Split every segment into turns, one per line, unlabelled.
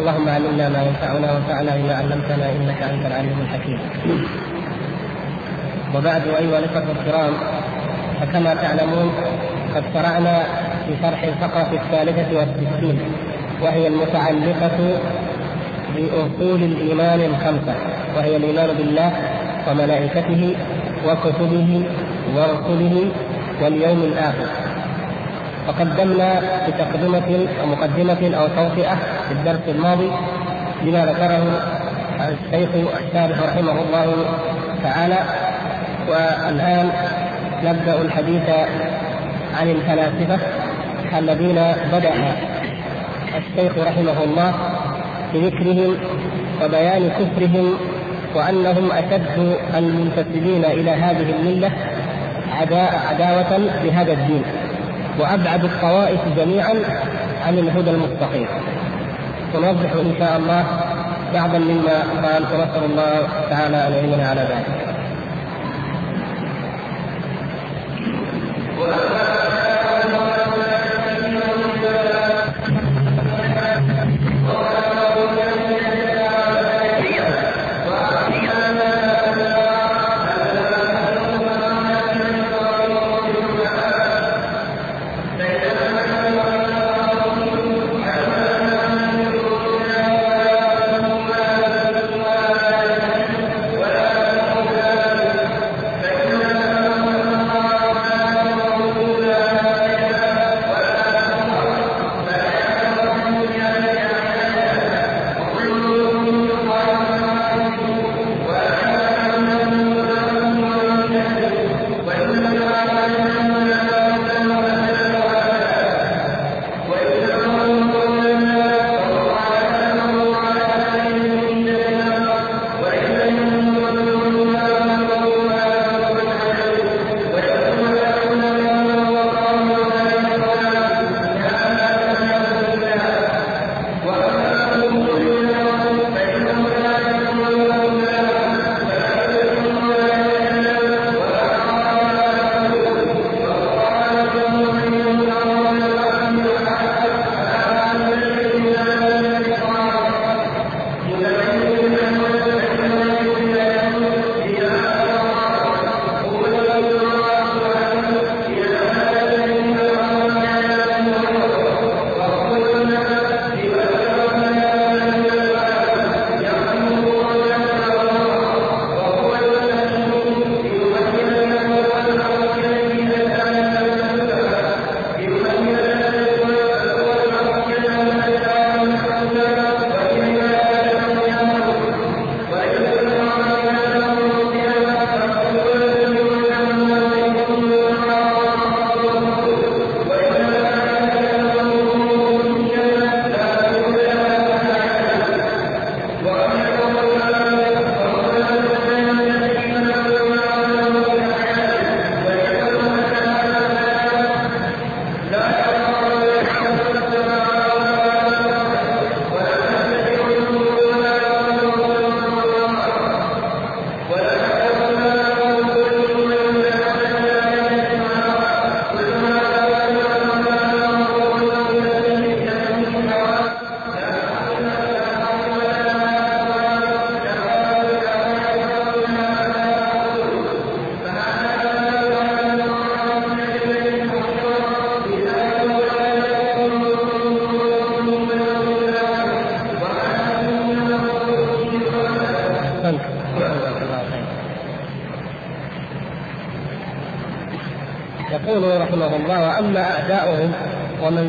اللهم علمنا ما ينفعنا وانفعنا بما علمتنا إنك أنت العليم الحكيم. وبعد أيها الإخوة الكرام فكما تعلمون قد شرعنا في شرح الفقرة الثالثة والستين وهي المتعلقة بأصول الإيمان الخمسة وهي الإيمان بالله وملائكته وكتبه ورسله واليوم الآخر وقدمنا بتقدمة أو مقدمة أو توطئة في الدرس الماضي بما ذكره الشيخ الشارح رحمه الله تعالى. والآن نبدأ الحديث عن الفلاسفة الذين بدأ الشيخ رحمه الله بذكرهم وبيان كفرهم وأنهم أشد المنتسبين إلى هذه الملة عداوة لهذا الدين. وأبعد الطوائف جميعا عن الهدى المستقيم ونوضح إن شاء الله بعضا مما قال ونسأل الله تعالى أن يعيننا على ذلك.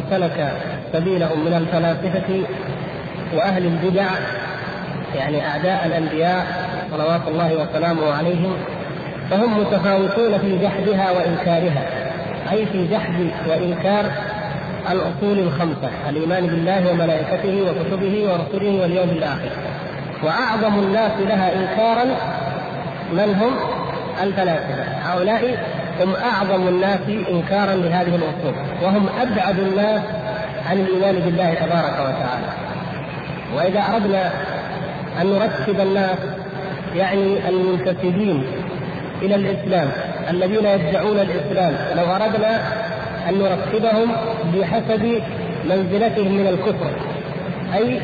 سلك سبيلهم من الفلاسفة وأهل البدع يعني أعداء الأنبياء صلوات الله وسلامه عليهم فهم متفاوتون في جحدها وإنكارها أي في جحد وإنكار الأصول الخمسة الإيمان بالله وملائكته وكتبه ورسله واليوم الآخر. وأعظم الناس لها إنكارا من هم الفلاسفة هؤلاء هم أعظم الناس إنكارا لهذه الأصول وهم أبعد الناس عن الإيمان بالله تبارك وتعالى. وإذا أردنا أن نرتب الناس يعني المنتسبين إلى الإسلام الذين يدعون الإسلام لو أردنا أن نرتبهم بحسب منزلتهم من الكفر أي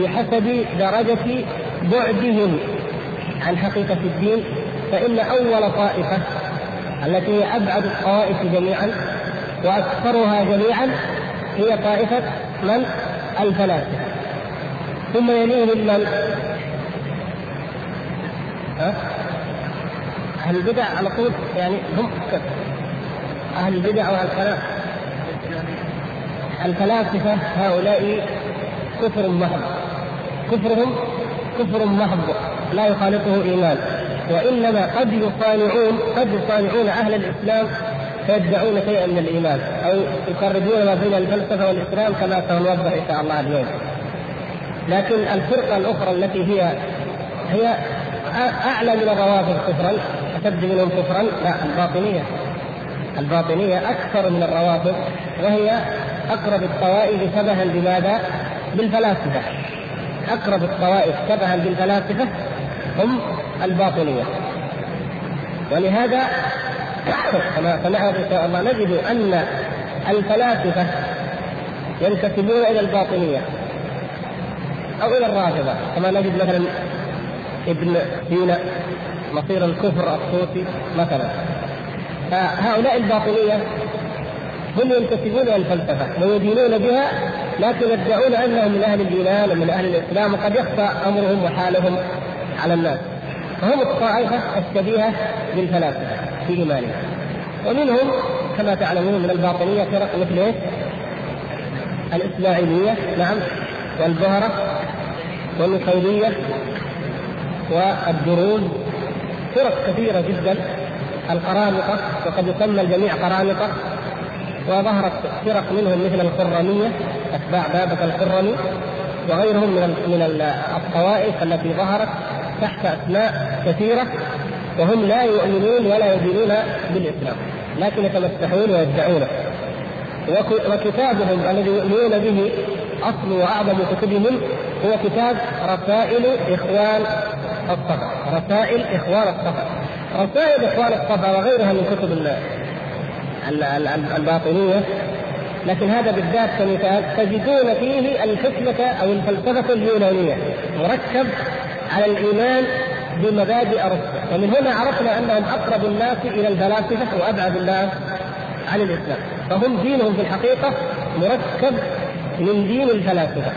بحسب درجة بعدهم عن حقيقة الدين فإن أول طائفة التي هي أبعد الطوائف جميعا وأكثرها جميعا هي طائفة من؟ الفلاسفة ثم يليهم من؟ ها؟ أهل البدع على طول يعني هم أهل البدع والكلام الفلاسفة هؤلاء كفر محض كفرهم كفر محض لا يخالطه إيمان وإنما قد يصانعون قد يصانعون أهل الإسلام فيدعون شيئا من الإيمان أو يقربون ما بين الفلسفة والإسلام كما سنوضح إن شاء الله اليوم. لكن الفرقة الأخرى التي هي هي أعلى من الروافض كفرا أشد منهم كفرا لا الباطنية. الباطنية أكثر من الروافض وهي أقرب الطوائف شبها بماذا؟ بالفلاسفة. أقرب الطوائف شبها بالفلاسفة هم الباطنية. ولهذا كما سنعرف إن شاء الله نجد أن الفلاسفة ينتسبون إلى الباطنية أو إلى الرافضة كما نجد مثلا ابن سينا مصير الكفر الصوفي مثلا. فهؤلاء الباطنية هم ينتسبون إلى الفلسفة ويدينون بها لكن يدعون أنهم من أهل الايمان ومن أهل الإسلام وقد يخفى أمرهم وحالهم. على الناس. فهم الطائفة الشبيهة بالفلاسفة في ايمانهم ومنهم كما تعلمون من الباطنية فرق مثل إيش؟ الإسماعيلية نعم والزهره والنصيريه والدروز. فرق كثيرة جدا. القرامطة وقد يسمى الجميع قرامطة. وظهرت فرق منهم مثل القرنية أتباع بابة القرني وغيرهم من من الطوائف التي ظهرت. تحت أسماء كثيرة وهم لا يؤمنون ولا يدينون بالإسلام لكن يتمسحون ويدعونه وكتابهم الذي يؤمنون به أصل وأعظم كتبهم هو كتاب رسائل إخوان الصفا رسائل إخوان الصفا رسائل إخوان الصفا وغيرها من كتب الباطنية لكن هذا بالذات كمثال تجدون فيه الحكمة أو الفلسفة اليونانية مركب على الإيمان بمبادئ أرسطو ومن هنا عرفنا أنهم أقرب الناس إلى الفلاسفة وأبعد الناس عن الإسلام. فهم دينهم في الحقيقة مركب من دين الفلاسفة.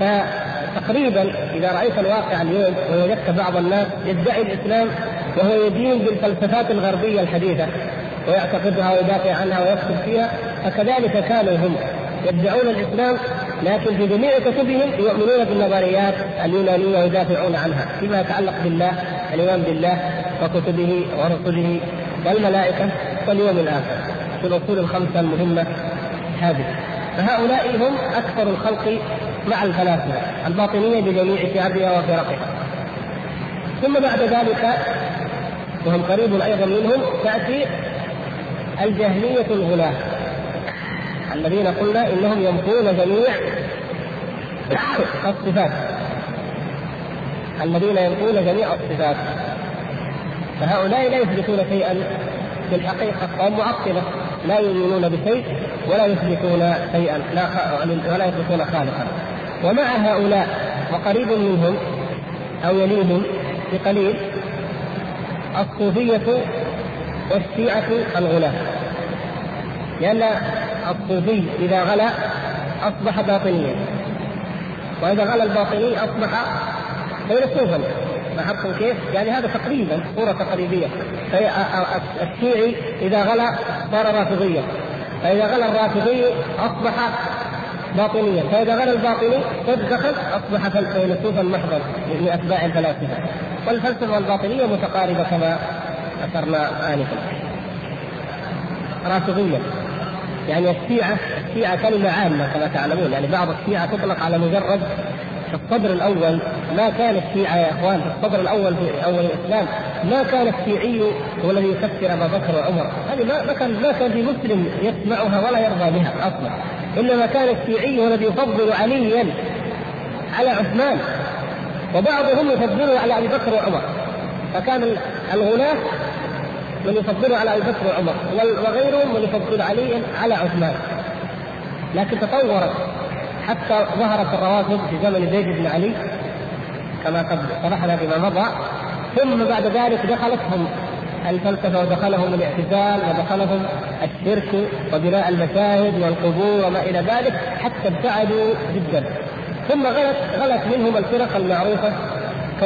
فتقريبا إذا رأيت الواقع اليوم ووجدت بعض الناس يدعي الإسلام وهو يدين بالفلسفات الغربية الحديثة ويعتقدها ويدافع عنها ويكتب فيها فكذلك كانوا هم يدعون الإسلام لكن في جميع كتبهم يؤمنون بالنظريات اليونانية ويدافعون عنها فيما يتعلق بالله الإيمان بالله وكتبه ورسله والملائكة واليوم الآخر في الأصول الخمسة المهمة هذه. فهؤلاء هم أكثر الخلق مع الفلاسفة الباطنية بجميع شعبها وفرقها. ثم بعد ذلك وهم قريب أيضا منهم تأتي الجهمية الغلاة الذين قلنا إنهم ينفون جميع الصفات. الذين ينفون جميع الصفات. فهؤلاء لا يثبتون شيئا في الحقيقة وهم معطلة لا يؤمنون بشيء ولا يثبتون شيئا لا ولا يثبتون خالقا. ومع هؤلاء وقريب منهم أو يليهم بقليل الصوفية والشيعة الغلاة. لأن الصوفي إذا غلا أصبح باطنيا. وإذا غلا الباطني أصبح فيلسوفا لاحظتم كيف؟ يعني هذا تقريبا صورة تقريبية. الشيعي إذا غلا صار رافضيا. فإذا غلا الرافضي أصبح باطنيا. فإذا غلا الباطني قد دخل أصبح فيلسوفا محضا من أتباع الفلاسفة. والفلسفة والباطنية متقاربة كما ذكرنا آنفا. رافضيا. يعني الشيعة الشيعة كلمة عامة كما تعلمون يعني بعض الشيعة تطلق على مجرد في الصدر الأول ما كان الشيعة يا إخوان في الصدر الأول في أول الإسلام ما كان الشيعي هو الذي يكفر أبا بكر وعمر. هذه ما كان ما كان في مسلم يسمعها ولا يرضى بها أصلا. إنما كان الشيعي هو الذي يفضل عليا على عثمان. وبعضهم يفضله على أبي بكر وعمر. فكان الغلاة من يفضله على أبي بكر وعمر وغيرهم من يفضل علي على عثمان. لكن تطورت حتى ظهرت الروافض في زمن زيد بن علي كما قد شرحنا بما مضى. ثم بعد ذلك دخلتهم الفلسفة ودخلهم الاعتزال ودخلهم الشرك وبناء المشاهد والقبور وما إلى ذلك حتى ابتعدوا جدا. ثم غلت غلت منهم الفرق المعروفة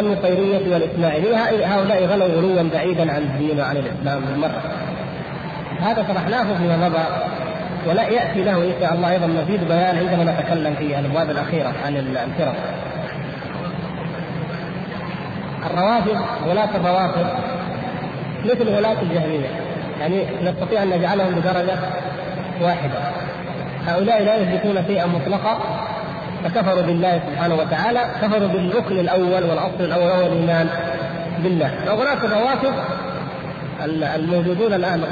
كالنصيرية والإسماعيلية. هؤلاء غلوا غلوا بعيدا عن الدين وعن الإسلام بالمرة هذا شرحناه فيما مضى ولا يأتي له إن شاء الله أيضا مزيد بيان عندما نتكلم في الأبواب الأخيرة عن الفرق. الروافض ولاة الروافض مثل ولاة الجهمية. يعني نستطيع أن نجعلهم بدرجة واحدة. هؤلاء لا يثبتون شيئا مطلقا. فكفروا بالله سبحانه وتعالى كفروا بالركن الأول والأصل الأول وهو الإيمان بالله. وهناك روافض الموجودون الآن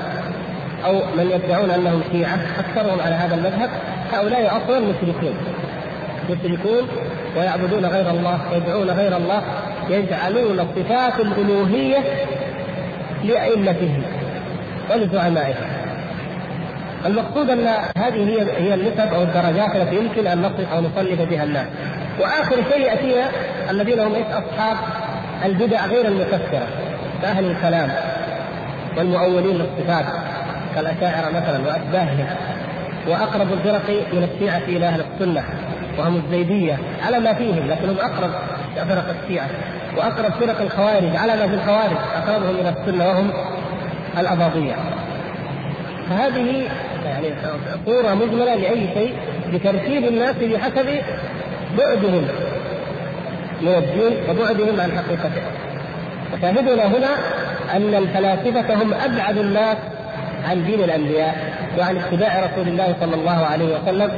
أو من يدعون أنهم شيعة أكثرهم على هذا المذهب هؤلاء أصلا مشركون. مشركون ويعبدون غير الله ويدعون غير الله يجعلون صفات الألوهية لأئمتهم ولزعمائهم. المقصود أن هذه هي هي النسب أو الدرجات التي يمكن أن نصف أو نصنف بها الناس. وآخر شيء ياتينا الذين هم أصحاب البدع غير المكفره كأهل الكلام والمؤولين للصفات كالأشاعرة مثلا واشباههم وأقرب الفرق من الشيعة إلى أهل السنة وهم الزيدية على ما فيهم لكنهم أقرب فرق الشيعة. وأقرب فرق الخوارج على ما في الخوارج أقربهم إلى السنة وهم الأباضية. فهذه يعني صورة مجملة لأي شيء بترتيب الناس بحسب بعدهم. من الدين وبعدهم عن حقيقته فشاهدنا هنا أن الفلاسفة هم أبعد الناس عن دين الأنبياء وعن اتباع رسول الله صلى الله عليه وسلم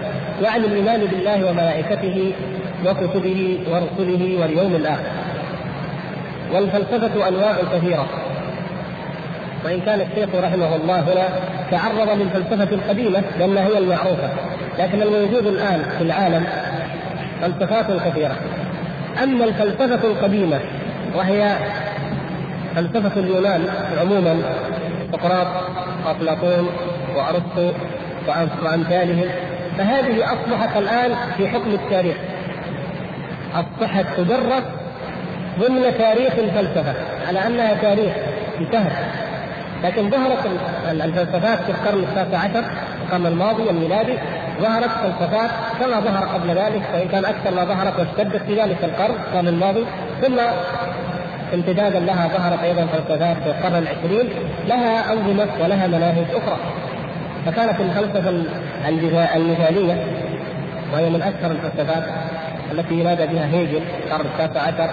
وعن الإيمان بالله وملائكته وكتبه ورسله واليوم الآخر. والفلسفة أنواع كثيرة. وإن كان الشيخ رحمه الله هنا تعرض للفلسفة القديمة لأنها هي المعروفة لكن الموجود الآن في العالم فلسفات كثيرة. أما الفلسفة القديمة وهي فلسفة اليونان عموما سقراط وأفلاطون وأرسطو وأمثالهم فهذه أصبحت الآن في حكم التاريخ. أصبحت تدرس ضمن تاريخ الفلسفة على أنها تاريخ انتهت لكن ظهرت الفلسفات في القرن التاسع عشر القرن الماضي الميلادي ظهرت فلسفات كما ظهر قبل ذلك وان كان أكثر ما ظهرت واشتدت في ذلك القرن القرن الماضي. ثم امتدادا لها ظهرت أيضا فلسفات في القرن العشرين لها أنظمة ولها مناهج أخرى. فكانت الفلسفة المثالية وهي من أكثر الفلسفات التي ينادى بها هيجل القرن التاسع عشر.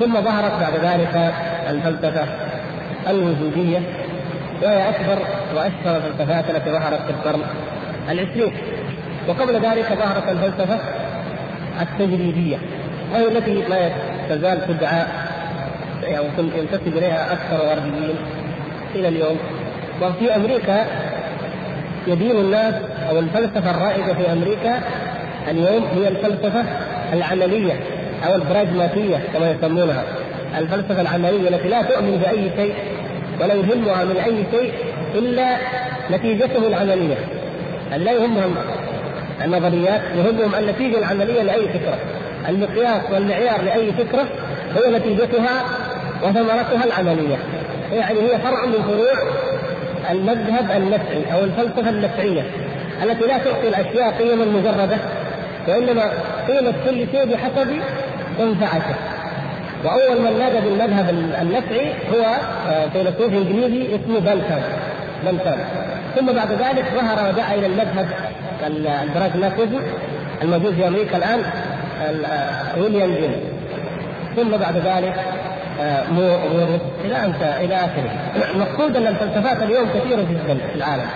ثم ظهرت بعد ذلك الفلسفة الوجودية وهي أكبر وأشهر الفلسفات التي ظهرت في القرن العشرين. وقبل ذلك ظهرت الفلسفة التجريدية وهي التي لا تزال تدعى أو ينتسب إليها أكثر الغربيين إلى اليوم. وفي أمريكا يدين الناس أو الفلسفة الرائدة في أمريكا اليوم هي الفلسفة العملية أو البراجماتية كما يسمونها. الفلسفة العملية التي لا تؤمن بأي شيء ولا يهمها من أي شيء إلا نتيجته العملية. يعني لا يهمهم النظريات يهمهم النتيجة العملية لأي فكرة. المقياس والمعيار لأي فكرة هو نتيجتها وثمرتها العملية. يعني هي فرع من فروع المذهب النفعي أو الفلسفة النفعية التي لا تعطي الأشياء قيما مجردة وإنما قيمة كل شيء بحسب منفعته وأول من نادى بالمذهب النفعي هو آه، فيلسوف إنجليزي اسمه بنتام بنتام ثم بعد ذلك ظهر ودعا إلى المذهب ال pragmatism الموجود في أمريكا الآن آه، ويليام جيمس ثم بعد ذلك آه، مو إلى انت إلى آخره. المقصود أن الفلسفات اليوم كثيرة جدا في العالم.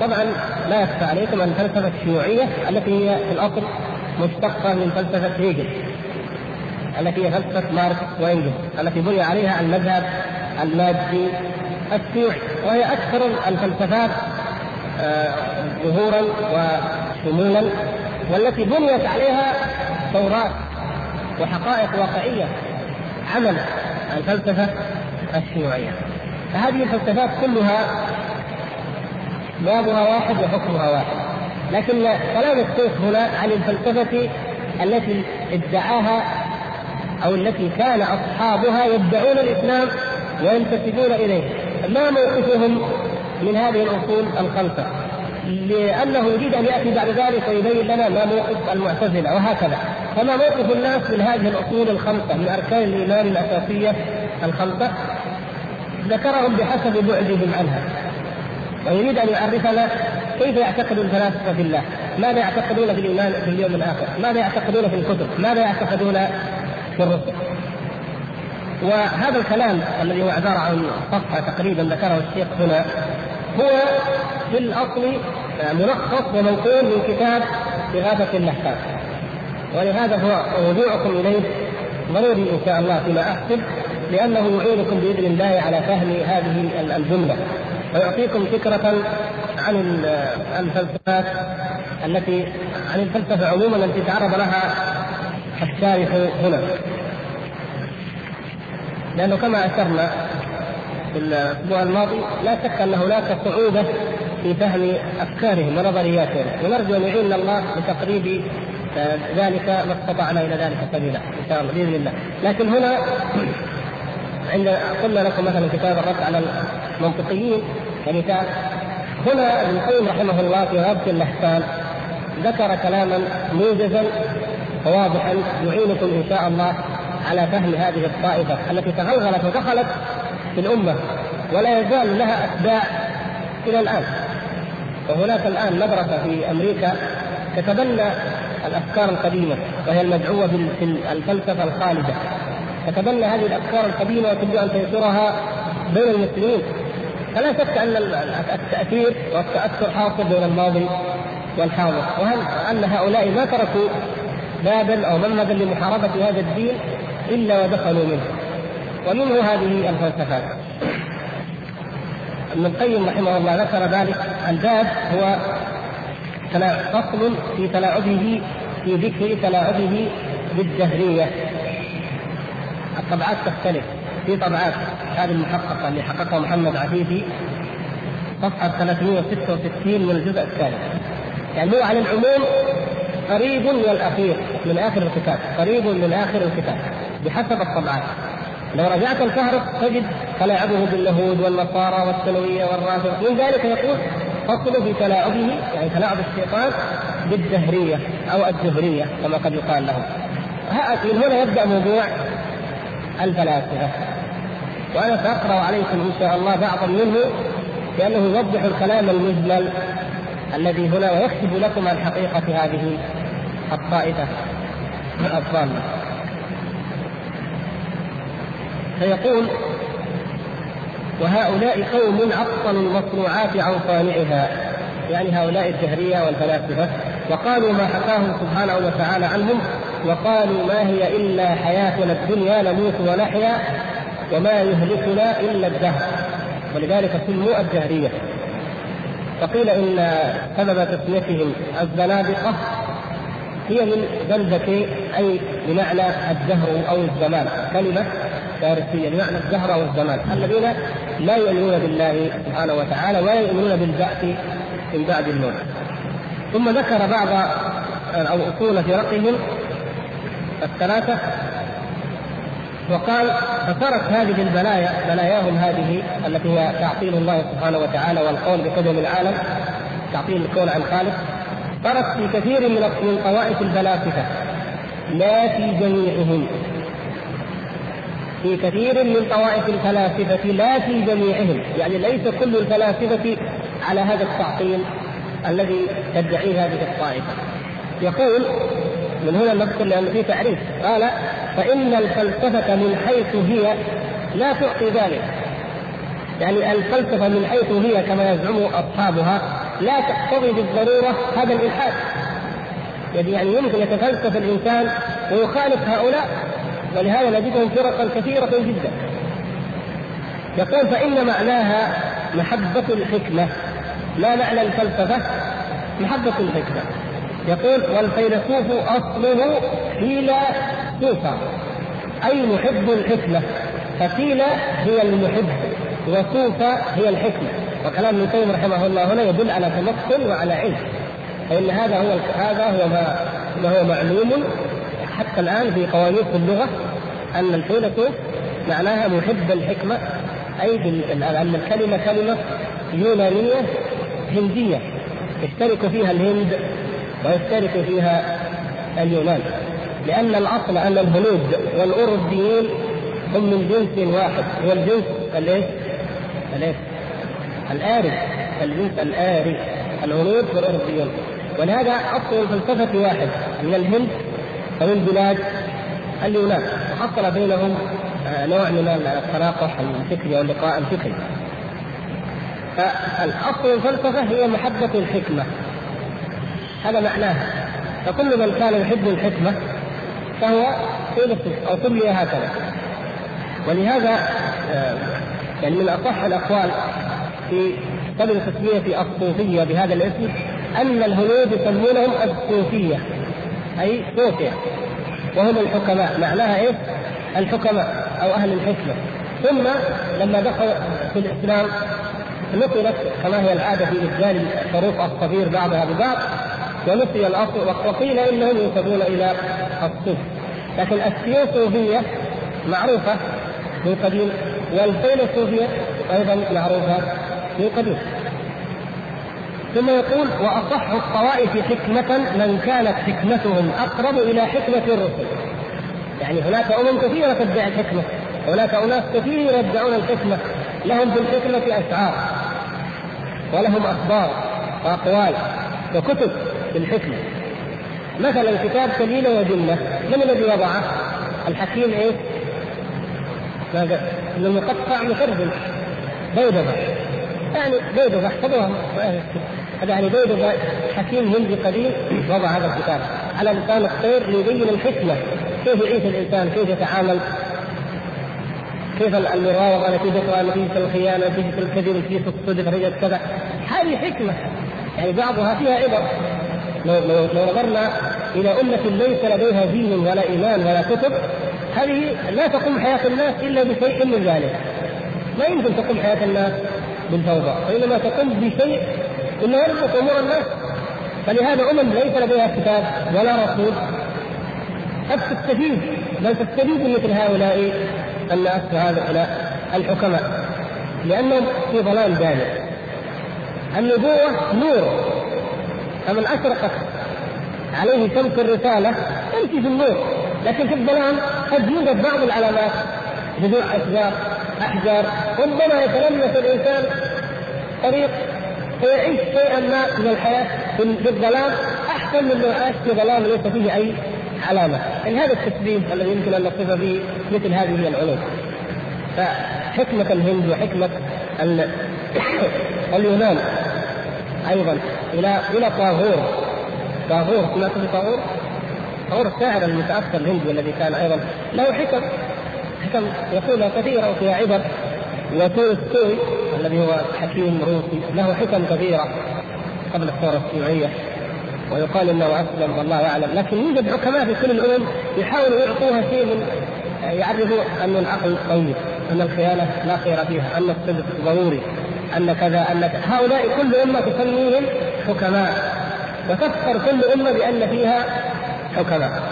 طبعا لا يخفى عليكم أن الفلسفه الشيوعيه التي هي في الأصل مشتقة من فلسفة هيجل التي هي فلسفه ماركس وانجلز التي بني عليها المذهب المادي الشيوعي وهي أكثر الفلسفات آه، ظهورا وشمولا والتي بنيت عليها ثورات وحقائق واقعية عمل الفلسفة الشيوعيه فهذه الفلسفات كلها بابها واحد وحكمها واحد. لكن كلام الشيخ هنا عن الفلسفة التي ادعاها أو التي كان أصحابها يدعون الإسلام وينتسبون إليه ما موقفهم من هذه الأصول الخمسة لأنه يريد أن يأتي بعد ذلك ويبين لنا ما موقف المعتزلة وهكذا فما موقف الناس من هذه الأصول الخمسة من أركان الإيمان الأساسية الخمسة ذكرهم بحسب بعدهم عنها ويريد أن يعرفنا كيف يعتقد الفلاسفة في الله؟ ماذا يعتقدون في الإيمان في اليوم الآخر؟ ماذا يعتقدون في الكتب؟ ماذا يعتقدون في؟ وهذا الكلام الذي هو عبارة عن صفحة تقريبا ذكره الشيخ هنا هو في الأصل ملخص ومنقول من كتاب إغاثة اللهفان ولهذا هو رجوعكم إليه ضروري إن شاء الله فيما أحسب لأنه يعينكم بإذن الله على فهم هذه الجملة ويعطيكم فكرة عن الفلسفات التي عن الفلسفة عموما التي تعرض لها الشارح هنا لأنه كما أشرنا في الأسبوع الماضي لا شك أن هناك صعوبة في فهم أفكارهم ونظرياتهم. ونرجو أن يعيننا الله بتقريب ذلك ما استطعنا إلى ذلك سبيلا إن شاء الله بإذن الله. لكن هنا عند قلنا لكم مثلا كتاب الرد على المنطقيين كمثال هنا ابن القيم رحمه الله في غابة اللحسان ذكر كلاما موجزا وواضحا يعينكم إن شاء الله على فهم هذه الطائفة التي تغلغلت ودخلت في الأمة ولا يزال لها أتباع إلى الآن. وهناك الآن مدرسه في أمريكا تتبنى الأفكار القديمة وهي المدعوة بالفلسفه الخالدة. تتبنى هذه الأفكار القديمة وتريد أن تنشرها بين المسلمين. فلا شك أن التأثير والتأثر حاصل بين الماضي والحاضر. وهل أن هؤلاء ما تركوا بابا أو منهجا لمحاربة هذا الدين إلا ودخلوا منه. ومنه هذه الفلسفات ابن القيم رحمه الله ذكر ذلك. الباب هو فصل في تلاعبه في ذكر تلاعبه بالدهريه الطبعات تختلف. في طبعات. هذه المحققة اللي حققها محمد عفيفي صفحة 366 من الجزء الثالث. يعني هو على العموم قريب من الاخير من آخر الكتاب قريب من آخر الكتاب بحسب الطبعات. لو رجعت الفهرس تجد تلاعبه باليهود والنصارى والسلويه والرافضة. من ذلك يقول فصل في تلاعبه يعني تلاعب الشيطان بالدهرية أو الدهريه كما قد يقال لهم من هنا يبدأ موضوع الفلاسفة. وأنا سأقرأ عليكم إن شاء الله بعضا منه لأنه يوضح الكلام المجمل الذي هنا ويكتب لكم عن حقيقة هذه الطائفة الضالة. فيقول وهؤلاء قوم عطلوا المصنوعات عن صانعها. يعني هؤلاء الدهريه والفلاسفة. وقالوا ما حكاه سبحانه وتعالى عنهم. وقالوا ما هي إلا حياتنا الدنيا نموت ونحيا وما يهلكنا إلا الدهر. ولذلك سموا الدهريه فقيل إن سبب تسميتهم الزنادقة هي من زلزة أي بمعنى الدهر أو الزمان كلمة فارسية بمعنى الدهر أو الزمان. الذين لا يؤمنون بالله سبحانه وتعالى ولا يؤمنون بالبعث من بعد الموت ثم ذكر بعض أو أصول فرقهم الثلاثة وقال فترك هذه البلايا بلاياهم هذه التي هي تعطيل الله سبحانه وتعالى والقول بقدم العالم تعطيل الكون عن خالق ترك في كثير من من طوائف الفلاسفة لا في جميعهم. في كثير من طوائف الفلاسفة لا في جميعهم. يعني ليس كل الفلاسفة على هذا التعطيل الذي تدعيه هذه الطائفة. يقول من هنا نذكر لأن في تعريف. قال فإن الفلسفة من حيث هي لا تعطي ذلك. يعني الفلسفة من حيث هي كما يزعم أصحابها لا تقتضي بالضرورة هذا الإلحاد. يعني يمكن يتفلسف الإنسان ويخالف هؤلاء ولهذا نجدهم فرقا كثيرة جدا. يقول فإن معناها محبة الحكمة لا معنى الفلسفة؟ محبة الحكمة. يقول والفيلسوف أصله فيلا سوفا أي محب الحكمة ففيلا هي المحب وسوفا هي الحكمة. وكلام ابن القيم رحمه الله هنا يدل على تمكن وعلى علم فإن هذا هو هذا هو ما ما هو معلوم حتى الآن في قوانين اللغة أن الفيلسوف معناها محب الحكمة أي أن الكلمة كلمة يونانية هندية يشترك فيها الهند ويشترك فيها اليونان لأن الأصل أن الهنود والأوروبيين هم من جنس واحد هو الجنس الايش؟ الايش؟ الآري الجنس الآري الهنود والأوروبيون ولهذا أصل الفلسفة واحد من الهند ومن بلاد اليونان وحصل بينهم آه، نوع من التناقح الفكري أو اللقاء الفكري. فالأصل الفلسفة هي محبة الحكمة. هذا معناها فكل من كان يحب الحكمة فهو فيلسوف أو سمي هكذا. ولهذا آه، يعني من أصح الأقوال في قبل تسمية الصوفية بهذا الاسم أن الهنود يسمونهم الصوفية أي صوفية وهم الحكماء معناها إيه؟ الحكماء أو أهل الحكمة ثم لما دخل في الإسلام نقلت كما هي العادة في ابدال الحروف الصغير بعضها ببعض ونسي الأصل وقيل إنهم ينسبون إلى الصوف لكن الثيوصوفيه معروفة من قديم والفيلسوفيه أيضا معروفة من قديم ثم يقول وأصح الطوائف حكمة من كانت حكمتهم أقرب إلى حكمة الرسل. يعني هناك أمم كثيرة تدعي الحكمة هناك أناس كثير يدعون الحكمة. لهم بالحكمه أشعار ولهم أخبار وأقوال وكتب. بالحكمة. مثلا كتاب كليله وجنه من الذي وضعه؟ الحكيم إيه؟ ماذا؟ المقطع مكربل بيضبه يعني بيضبه احفظوها يعني بيضبه حكيم هندي قديم وضع هذا الكتاب. على لسان الطير ليبين الحكمة. كيف يعيش الإنسان؟ كيف يتعامل؟ كيف المراوغة نتيجتها نتيجه الخيانة نتيجه الكذب نتيجه الصدق نتيجه كذا. هذه حكمة. يعني بعضها فيها عبر. لو نظرنا إلى أمة ليس لديها دين ولا إيمان ولا كتب هذه لا تقوم حياة الناس إلا بشيء من ذلك. ما يمكن تقوم حياة الناس بالفوضى وإنما تقوم بشيء إنه يربط أمور الناس. فلهذا أمم ليس لديها كتاب ولا رسول. قد تستفيد بل تستفيد من مثل هؤلاء الناس وهؤلاء الحكماء لأنهم في ضلال بالغ النبوة نور. فمن أشرقت عليه شمس الرسالة يمشي في النور. لكن في الظلام قد يوجد بعض العلامات. جذوع أشجار أحجار. ربما يتلمس الإنسان طريق فيعيش شيئا ما من الحياة في الظلام أحسن من لو عاش في ظلام ليس فيه أي علامة. يعني هذا التشبيه الذي يمكن أن نصف به مثل هذه العلوم. فحكمة الهند وحكمة اليونان أيضا. إلى إلى طاغور طاغور سمعت طاغور؟ طاغور الشاعر المتأثر الهندي الذي كان أيضا. له حكم. حكم يقولها كثيرة وفيها عبر وتولستوي الذي هو حكيم روسي. له حكم كثيرة قبل الثورة الشيوعية. ويقال إنه أسلم والله أعلم. لكن يوجد حكماء في كل الأمم يحاولوا يعطوها شيء من يعرفوا أن العقل طيب أن الخيانة لا خير فيها أن الصدق ضروري. أن كذا أن هؤلاء كل أمة تسميهم حكماء. وتفخر كل أمة بأن فيها حكماء.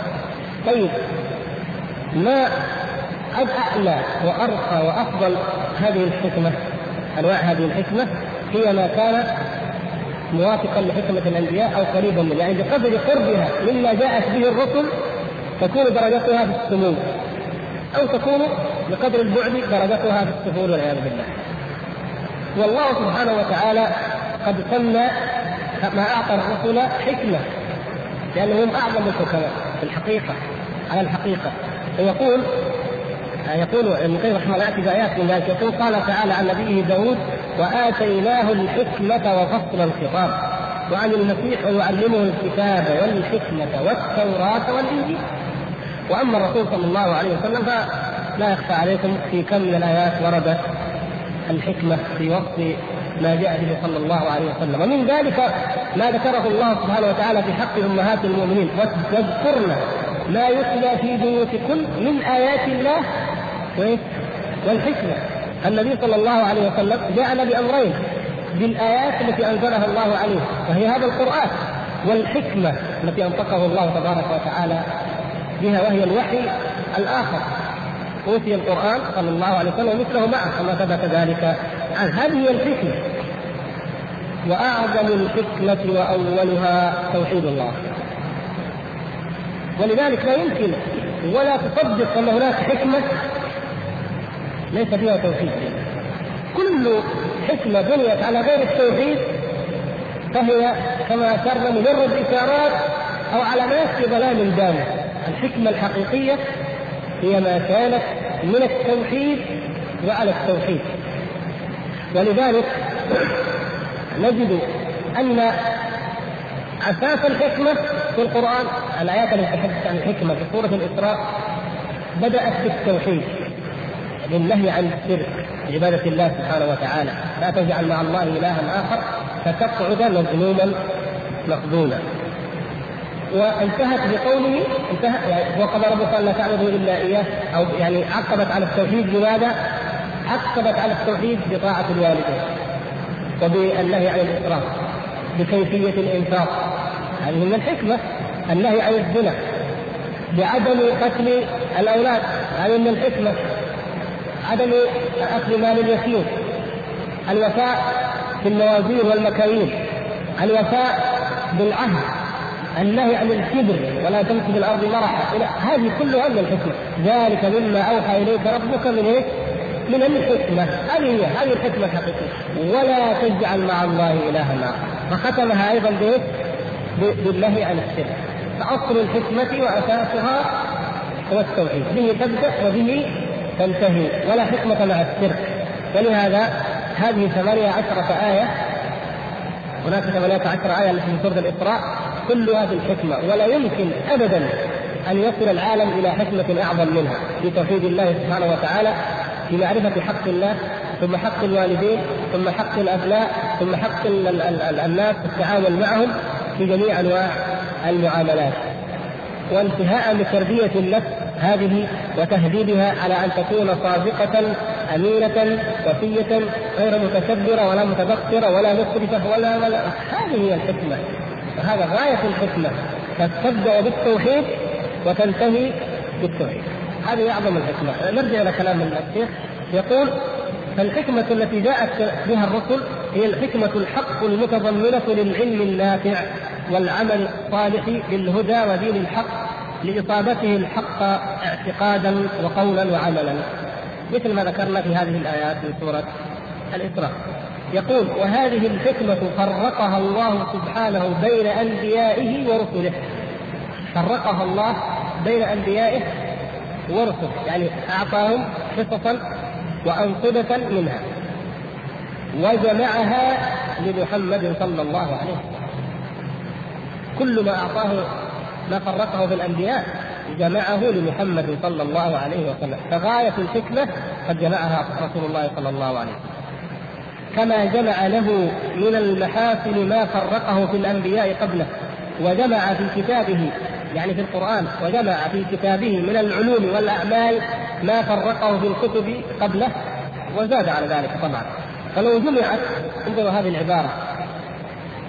طيب. ما اعلى وارقى وأفضل هذه الحكمة؟ أنواع هذه الحكمة هي ما كان موافقا لحكمة الأنبياء أو قريبا منه يعني بقدر قربها مما جاءت به الرسل تكون درجتها في السمو. أو تكون بقدر البعد درجتها في السفول والعياذ بالله. والله سبحانه وتعالى قد سمى ما أعطى الرسل حكمة لأنهم أعظم الحكماء في الحقيقة على الحقيقة. فيقول يقول ابن القيم رحمه الله يأتي بآيات من ذلك. يقول قال تعالى عن نبيه داود وآتيناه الحكمة وفصل الخطاب وعن المسيح ويعلمه الكتاب والحكمة والتوراة والإنجيل. وأما الرسول صلى الله عليه وسلم فلا يخفى عليكم في كم من الآيات وردت الحكمة في وصف ما جاء به صلى الله عليه وسلم. ومن ذلك ما ذكره الله سبحانه وتعالى في حق أمهات المؤمنين. واذكرن ما يتلى في بيوتكن من آيات الله والحكمة. النبي صلى الله عليه وسلم جاءنا بأمرين بالآيات التي أنزلها الله عليه وهي هذا القرآن والحكمة التي أنطقه الله تبارك وتعالى بها وهي الوحي الآخر. أوتي القرآن صلى الله عليه وسلم ومثله معه كما ثبت ذلك. عنه هذه الحكمه وأعظم الحكمه وأولها توحيد الله. ولذلك لا يمكن ولا تصدق أن هناك حكمة ليس فيها توحيد. كل حكمة بنيت على غير التوحيد فهي كما اشرنا مجرد اشارات أو علامات في ظلام دامه الحكمة الحقيقية هي ما كانت من التوحيد وعلى التوحيد. ولذلك نجد أن أساس الحكمة في القرآن الآيات التي تتحدث عن الحكمة في سورة الإسراء بدأت بالتوحيد للنهي عن الشرك عباده الله سبحانه وتعالى. لا تجعل مع الله إلها آخر فتقعد مذموما مخذولا. وانتهت بقوله انتهى يعني وقضى ربك ألا تعبدوا إلا إياه أو يعني عقبت على التوحيد لماذا؟ عقبت على التوحيد بطاعة الوالدين وبالنهي عن الإسراف بكيفية الإنفاق. هذه من الحكمة النهي عن الزنا بعدم قتل الأولاد هذه من الحكمة. عدم أكل مال اليتيم الوفاء بالموازين والمكاييل الوفاء بالعهد. النهي عن الكبر ولا في الأرض مرحا. هذه كلها من الحكمة. ذلك مما أوحى إليك ربك من إيه؟ من الحكمة. هذه هي هذه الحكمة الحقيقية. ولا تجعل مع الله إلها آخر. فختمها أيضا بايه؟ بالنهي عن الشرك. فأصل الحكمة وأساسها هو التوحيد. به تبدأ وبه تنتهي. ولا حكمة مع الشرك. ولهذا هذه ثمانية عشرة آية. هناك ثمانية عشر آية التي في سورة الإسراء كلها في الحكمة ولا يمكن أبدا أن يصل العالم إلى حكمة أعظم منها في توحيد الله سبحانه وتعالى في معرفة حق الله ثم حق الوالدين ثم حق الأبناء ثم حق الناس في التعامل معهم في جميع أنواع المعاملات. وانتهاء بتربية النفس هذه وتهذيبها على أن تكون صادقة أمينة وفية غير متكبرة ولا متبخترة ولا مسرفة ولا ولا هذه هي الحكمة. وهذا غاية الحكمة تبدأ بالتوحيد وتنتهي بالتوحيد. هذه أعظم الحكمة. نرجع إلى كلام الشيخ يقول فالحكمة التي جاءت بها الرسل هي الحكمة الحق المتضمنة للعلم النافع والعمل الصالح للهدى ودين الحق لإصابته الحق اعتقادا وقولا وعملا. مثل ما ذكرنا في هذه الآيات من سورة الإسراء. يقول وهذه الحكمة فرقها الله سبحانه بين أنبيائه ورسله. فرقها الله بين أنبيائه ورسله. يعني أعطاهم قصصا وأنقذة منها. وجمعها لمحمد صلى الله عليه وسلم. كل ما أعطاه ما فرقه في الأنبياء جمعه لمحمد صلى الله عليه وسلم. فغاية الحكمة قد جمعها رسول الله صلى الله عليه وسلم. كما جمع له من المحاسن ما فرقه في الأنبياء قبله وجمع في كتابه يعني في القرآن وجمع في كتابه من العلوم والأعمال ما فرقه في الكتب قبله وزاد على ذلك طبعا. فلو جمعت انظروا هذه العبارة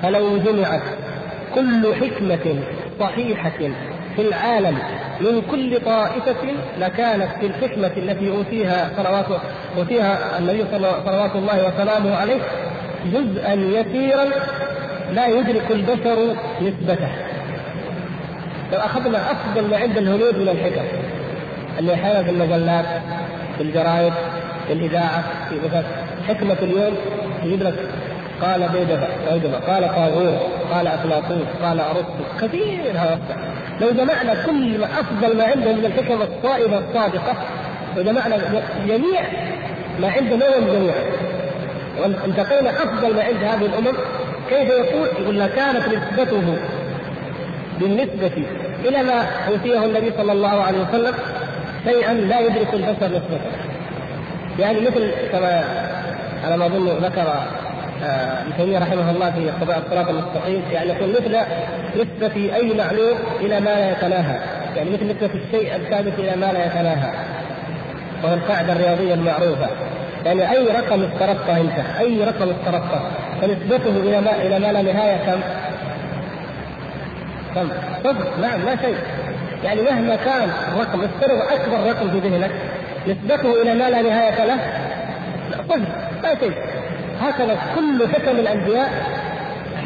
فلو جمعت كل حكمة صحيحة في العالم من كل طائفة لكانت في الحكمة التي أوتيها صلوات أوتيها النبي صلوات الله وسلامه عليه جزءا يسيرا لا يدرك البشر نسبته. لو أخذنا أفضل ما عند الهنود من الحكم اللي أحيانا في المجلات في الجرائد في الإذاعة في مثلا حكمة اليوم يجيب لك قال بيدفع قال طاغور قال أفلاطون قال أرسطو كثير هذا. لو جمعنا كل أفضل ما عندهم من الحكم الصائبة الصادقة وجمعنا جميع ما عند الامم جميعا وانتقينا أفضل ما عند هذه الأمم كيف يقول؟ يقول لكانت نسبته بالنسبة إلى ما أوتيه النبي صلى الله عليه وسلم شيئا لا يدرك البشر نسبته يعني مثل كما على ما أظن ذكر ابن تيمية رحمه الله في قضاء الصراط المستقيم يعني يقول مثل نسبة أي معلوم إلى ما لا يتناهى يعني مثل نسبة الشيء الثابت إلى ما لا يتناهى وهي القاعدة الرياضية المعروفة. يعني أي رقم افترضته أنت؟ أي رقم افترضته؟ فنسبته إلى ما إلى ما لا نهاية كم؟ كم؟ صفر. نعم لا شيء. يعني مهما كان الرقم افترض أكبر رقم في ذهنك نسبته إلى ما لا نهاية له؟ صفر. لا شيء. هكذا كل حكم الأنبياء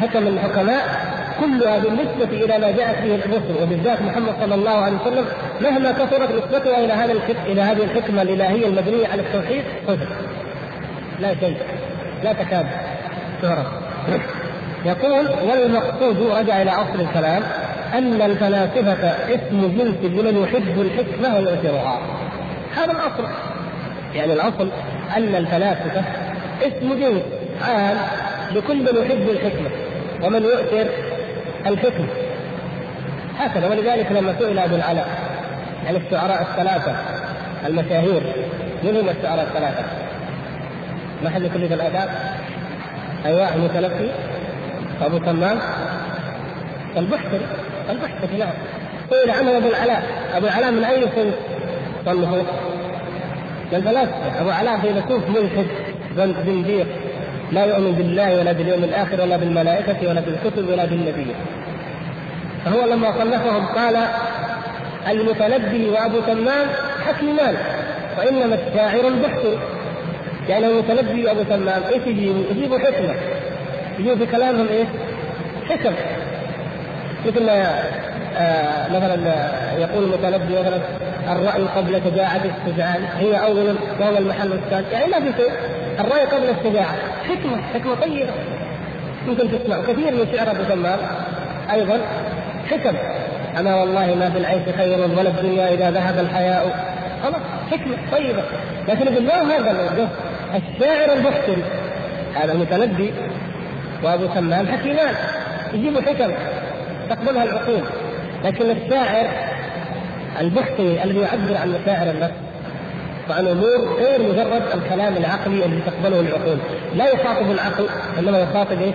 حكم الحكماء كلها بالنسبة إلى ما جاءت به الرسل. وبالذات محمد صلى الله عليه وسلم مهما كثرت نسبتها إلى هذا إلى هذه الحكمة الإلهية المبنية على التوحيد صفر لا شيء لا تكاد تعرف. يقول والمقصود رجع إلى أصل الكلام أن الفلاسفة اسم جنس لمن يحب الحكمة ويؤثرها هذا الأصل. يعني الأصل أن الفلاسفة اسم جنس عام لكل من يحب الحكمة ومن يؤثر الحكمة هكذا ولذلك لما سئل أبو العلاء عن الشعراء الثلاثة المشاهير من هم الشعراء الثلاثة؟ محل كلية الآداب أيوة المتلقي أبو تمام البحثري البحثري نعم سئل عنه أبو العلاء أبو العلاء من أي سن صنفه؟ من الفلاسفة أبو العلاء فيلسوف ملحد زنديق. لا يؤمن بالله ولا باليوم الآخر ولا بالملائكة ولا بالكتب ولا بالنبي. فهو لما صنفهم قال المتنبي وأبو تمام حكيمان وإنما الشاعر البحث. يعني المتنبي وأبو تمام إيش يجيبوا؟ يجيبوا حكمة. يجيبوا في كلامهم إيش؟ حكم. مثل ما آه مثلا يقول المتنبي مثلا الرأي قبل شجاعة الشجعان هي أول وهو المحل الثاني يعني ما في شيء. الرأي قبل الشجاعة حكمة حكمة طيبة. يمكن تسمع. كثير من شعر أبو تمام أيضا حكم. أنا والله ما في العيش خير ولا الدنيا إذا ذهب الحياء. خلاص حكمة طيبة. لكن ما هذا الشاعر البحثري هذا متنبي وأبو تمام حكيمان. يجيبوا حكم. تقبلها العقول. لكن الشاعر البحثي الذي يعبر عن مشاعر النفس وعن امور غير مجرد الكلام العقلي الذي تقبله العقول، لا يخاطب العقل إنما يخاطب إيش؟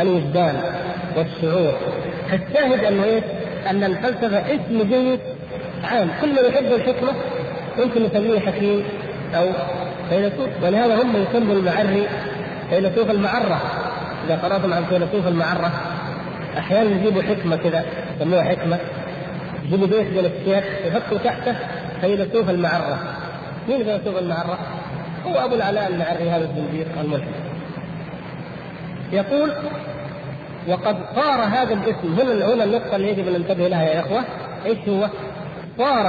الوجدان والشعور. فالشاهد أنه إيش؟ أن الفلسفة اسم جيد عام، كل من يحب الحكمة يمكن نسميه حكيم أو فيلسوف، ولهذا هم يسموا المعري فيلسوف المعرة. إذا قرأتم عن فيلسوف المعرة أحيانا يجيبوا حكمة كذا يسموها حكمة يجيبوا بيت من الشيخ يحطوا تحته فيلسوف المعرة مين فيلسوف المعرة؟ هو أبو العلاء المعري هذا الزنديق الملحد. يقول وقد صار هذا الاسم. هنا هنا النقطة اللي يجب أن ننتبه لها يا إخوة. إيش هو؟ صار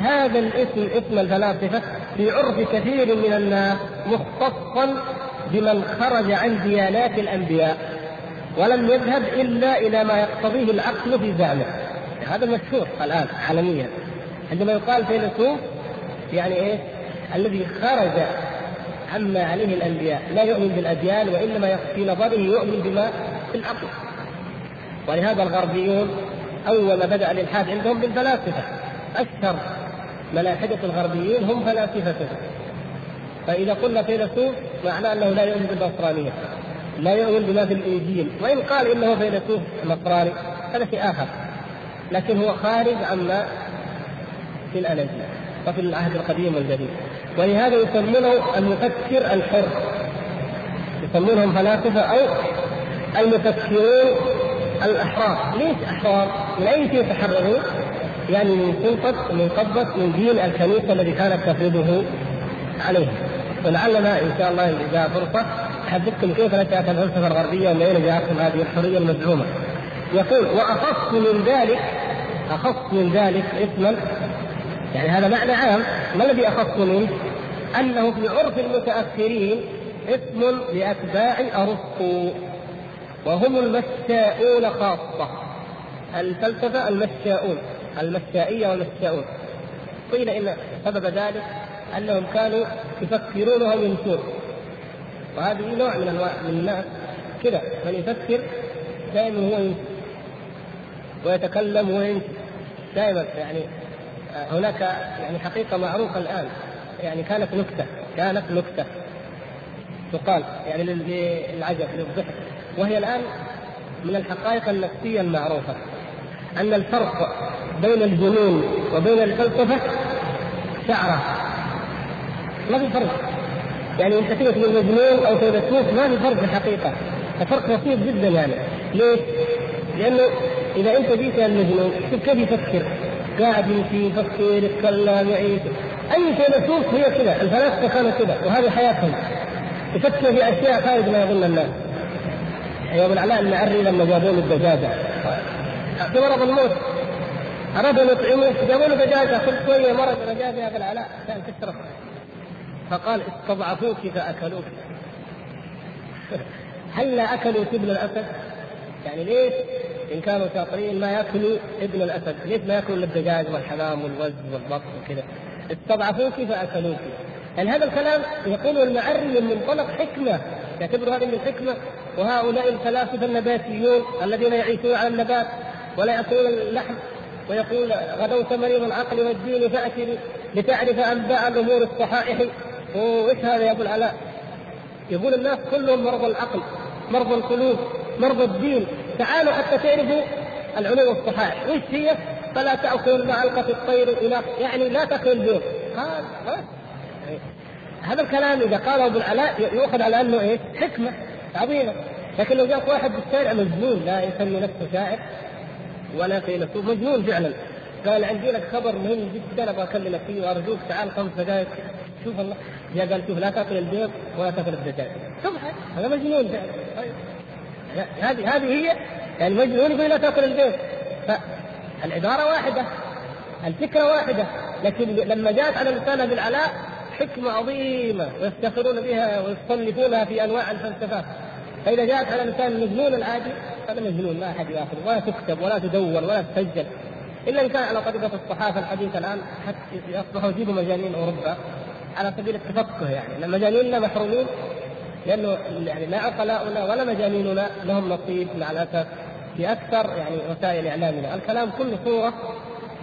هذا الاسم اسم الفلاسفة في عرف كثير من الناس مختصا بمن خرج عن ديانات الأنبياء ولم يذهب إلا إلى ما يقتضيه العقل في زعمه هذا مشهور الآن عالميا. عندما يقال فيلسوف يعني إيه؟ الذي خرج عما عليه الأنبياء. لا يؤمن بالأديان وإنما في نظره يؤمن بما في العقل ولهذا الغربيون أول ما بدأ الإلحاد عندهم بالفلاسفة. اشهر ملاحدة الغربيين هم فلاسفه فإذا قلنا فيلسوف معناه أنه لا يؤمن بالنصرانية لا يؤمن بما في الإنجيل. وإن قال إنه فيلسوف نصراني هذا شيء آخر. لكن هو خارج عما في الاناجيل وفي العهد القديم والجديد ولهذا يسمونه المفكر الحر يسمونهم فلاسفة أو المفكرون الأحرار ليش أحرار؟ من اي شيء يتحررون؟ يعني من سلطة من قبضة من دين الكنيسة الذي كانت تفرضه عليهم ولعلنا إن شاء الله إذا فرصة أحدثكم كيف نشأت الفلسفة الغربية ومن أين جاءتهم هذه الحرية المزعومه. يقول وأخص من ذلك أخص من ذلك اسما يعني هذا معنى عام ما الذي أخص منه؟ أنه في عرف المتأخرين اسم لأتباع أرسطو وهم المشاؤون خاصة. الفلسفة المشاؤون المشائيه والمشاؤون قيل إن سبب ذلك أنهم كانوا يفكرون وهم ينسون وهذه نوع من أنواع من الناس كذا من يفكر دائما هو ينسى ويتكلم وينسى دائما يعني هناك يعني حقيقة معروفة الآن. يعني كانت نكتة كانت نكتة. تقال يعني للعجب للضحك. وهي الآن من الحقائق النفسية المعروفة. أن الفرق بين الجنون وبين الفلسفة شعرة. ما في فرق؟ يعني انت تقول تقول مجنون أو فيلسوف ما في فرق الحقيقة الفرق بسيط جدا يعني. ليش؟ لأنه إذا أنت جيت المجنون شوف كيف يفكر. قاعد يمشي يفكر يتكلم يعيش. أي فيلسوف هي كذا الفلاسفة كانوا كذا وهذه حياتهم. يفكر في أشياء خارج ما يظن الناس. ابو العلاء المعري لما جابوا له الدجاجة. مرض الموت. أرادوا أن يطعموه. جابوا له دجاجة. كل شوية مرض دجاجه يا ابو العلاء؟ كان تشرب فقال استضعفوك فأكلوك. هلا أكلوا ابن الأسد؟ يعني ليش؟ إن كانوا شاطرين ما ياكلوا ابن الأسد؟ ليش ما ياكلوا الدجاج والحمام والوز والبط وكذا؟ استضعفوك فأكلوك. يعني هذا الكلام يقوله المعري من منطلق حكمة يعتبر هذه من الحكمه وهؤلاء الفلاسفة النباتيون الذين يعيشون على النبات ولا يأكلون اللحم ويقول غدوت مريض العقل والدين فأتي لتعرف أنباء الأمور الصحائح وإيش هذا يا أبو العلاء؟ يقول الناس كلهم مرضى العقل مرضى القلوب مرضى الدين تعالوا حتى تعرفوا العلوم الصحائح وش هي؟ فلا تاكل مع القى الطير إلى يعني لا تاكل البيض. هذا هذا الكلام إذا قاله ابو العلاء يؤخذ على أنه إيه؟ حكمة. عظيمة. لكن لو جاء واحد بالشارع مجنون لا يسمي نفسه شاعر ولا فيلسوف مجنون فعلا. قال عندي لك خبر مهم جدا أبغى أكلمك فيه وأرجوك تعال خمس دقائق شوف الله. جاء قال شوف لا تأكل البيض ولا تأكل الدجاج. شوف هذا مجنون فعلا. طيب. هذه هذه هي يعني مجنون يقول لا تأكل البيض. فالعباره واحدة الفكرة واحدة لكن لما جاءت على لسان أبي العلاء حكمة عظيمة ويفتخرون بها ويصنفونها في أنواع الفلسفات. فإذا جاءت على لسان المجنون العادي هذا مجنون ما أحد يأخذ ولا تكتب ولا تدون ولا تسجل. إلا إن كان على طريقة الصحافة الحديثة الآن حتى يصبحوا يجيبوا مجانين أوروبا على سبيل التفقه يعني. مجانيننا محرومين لأنه يعني لا عقلاؤنا ولا مجانيننا لهم نصيب مع الاسف في أكثر يعني وسائل إعلامنا، الكلام كله صورة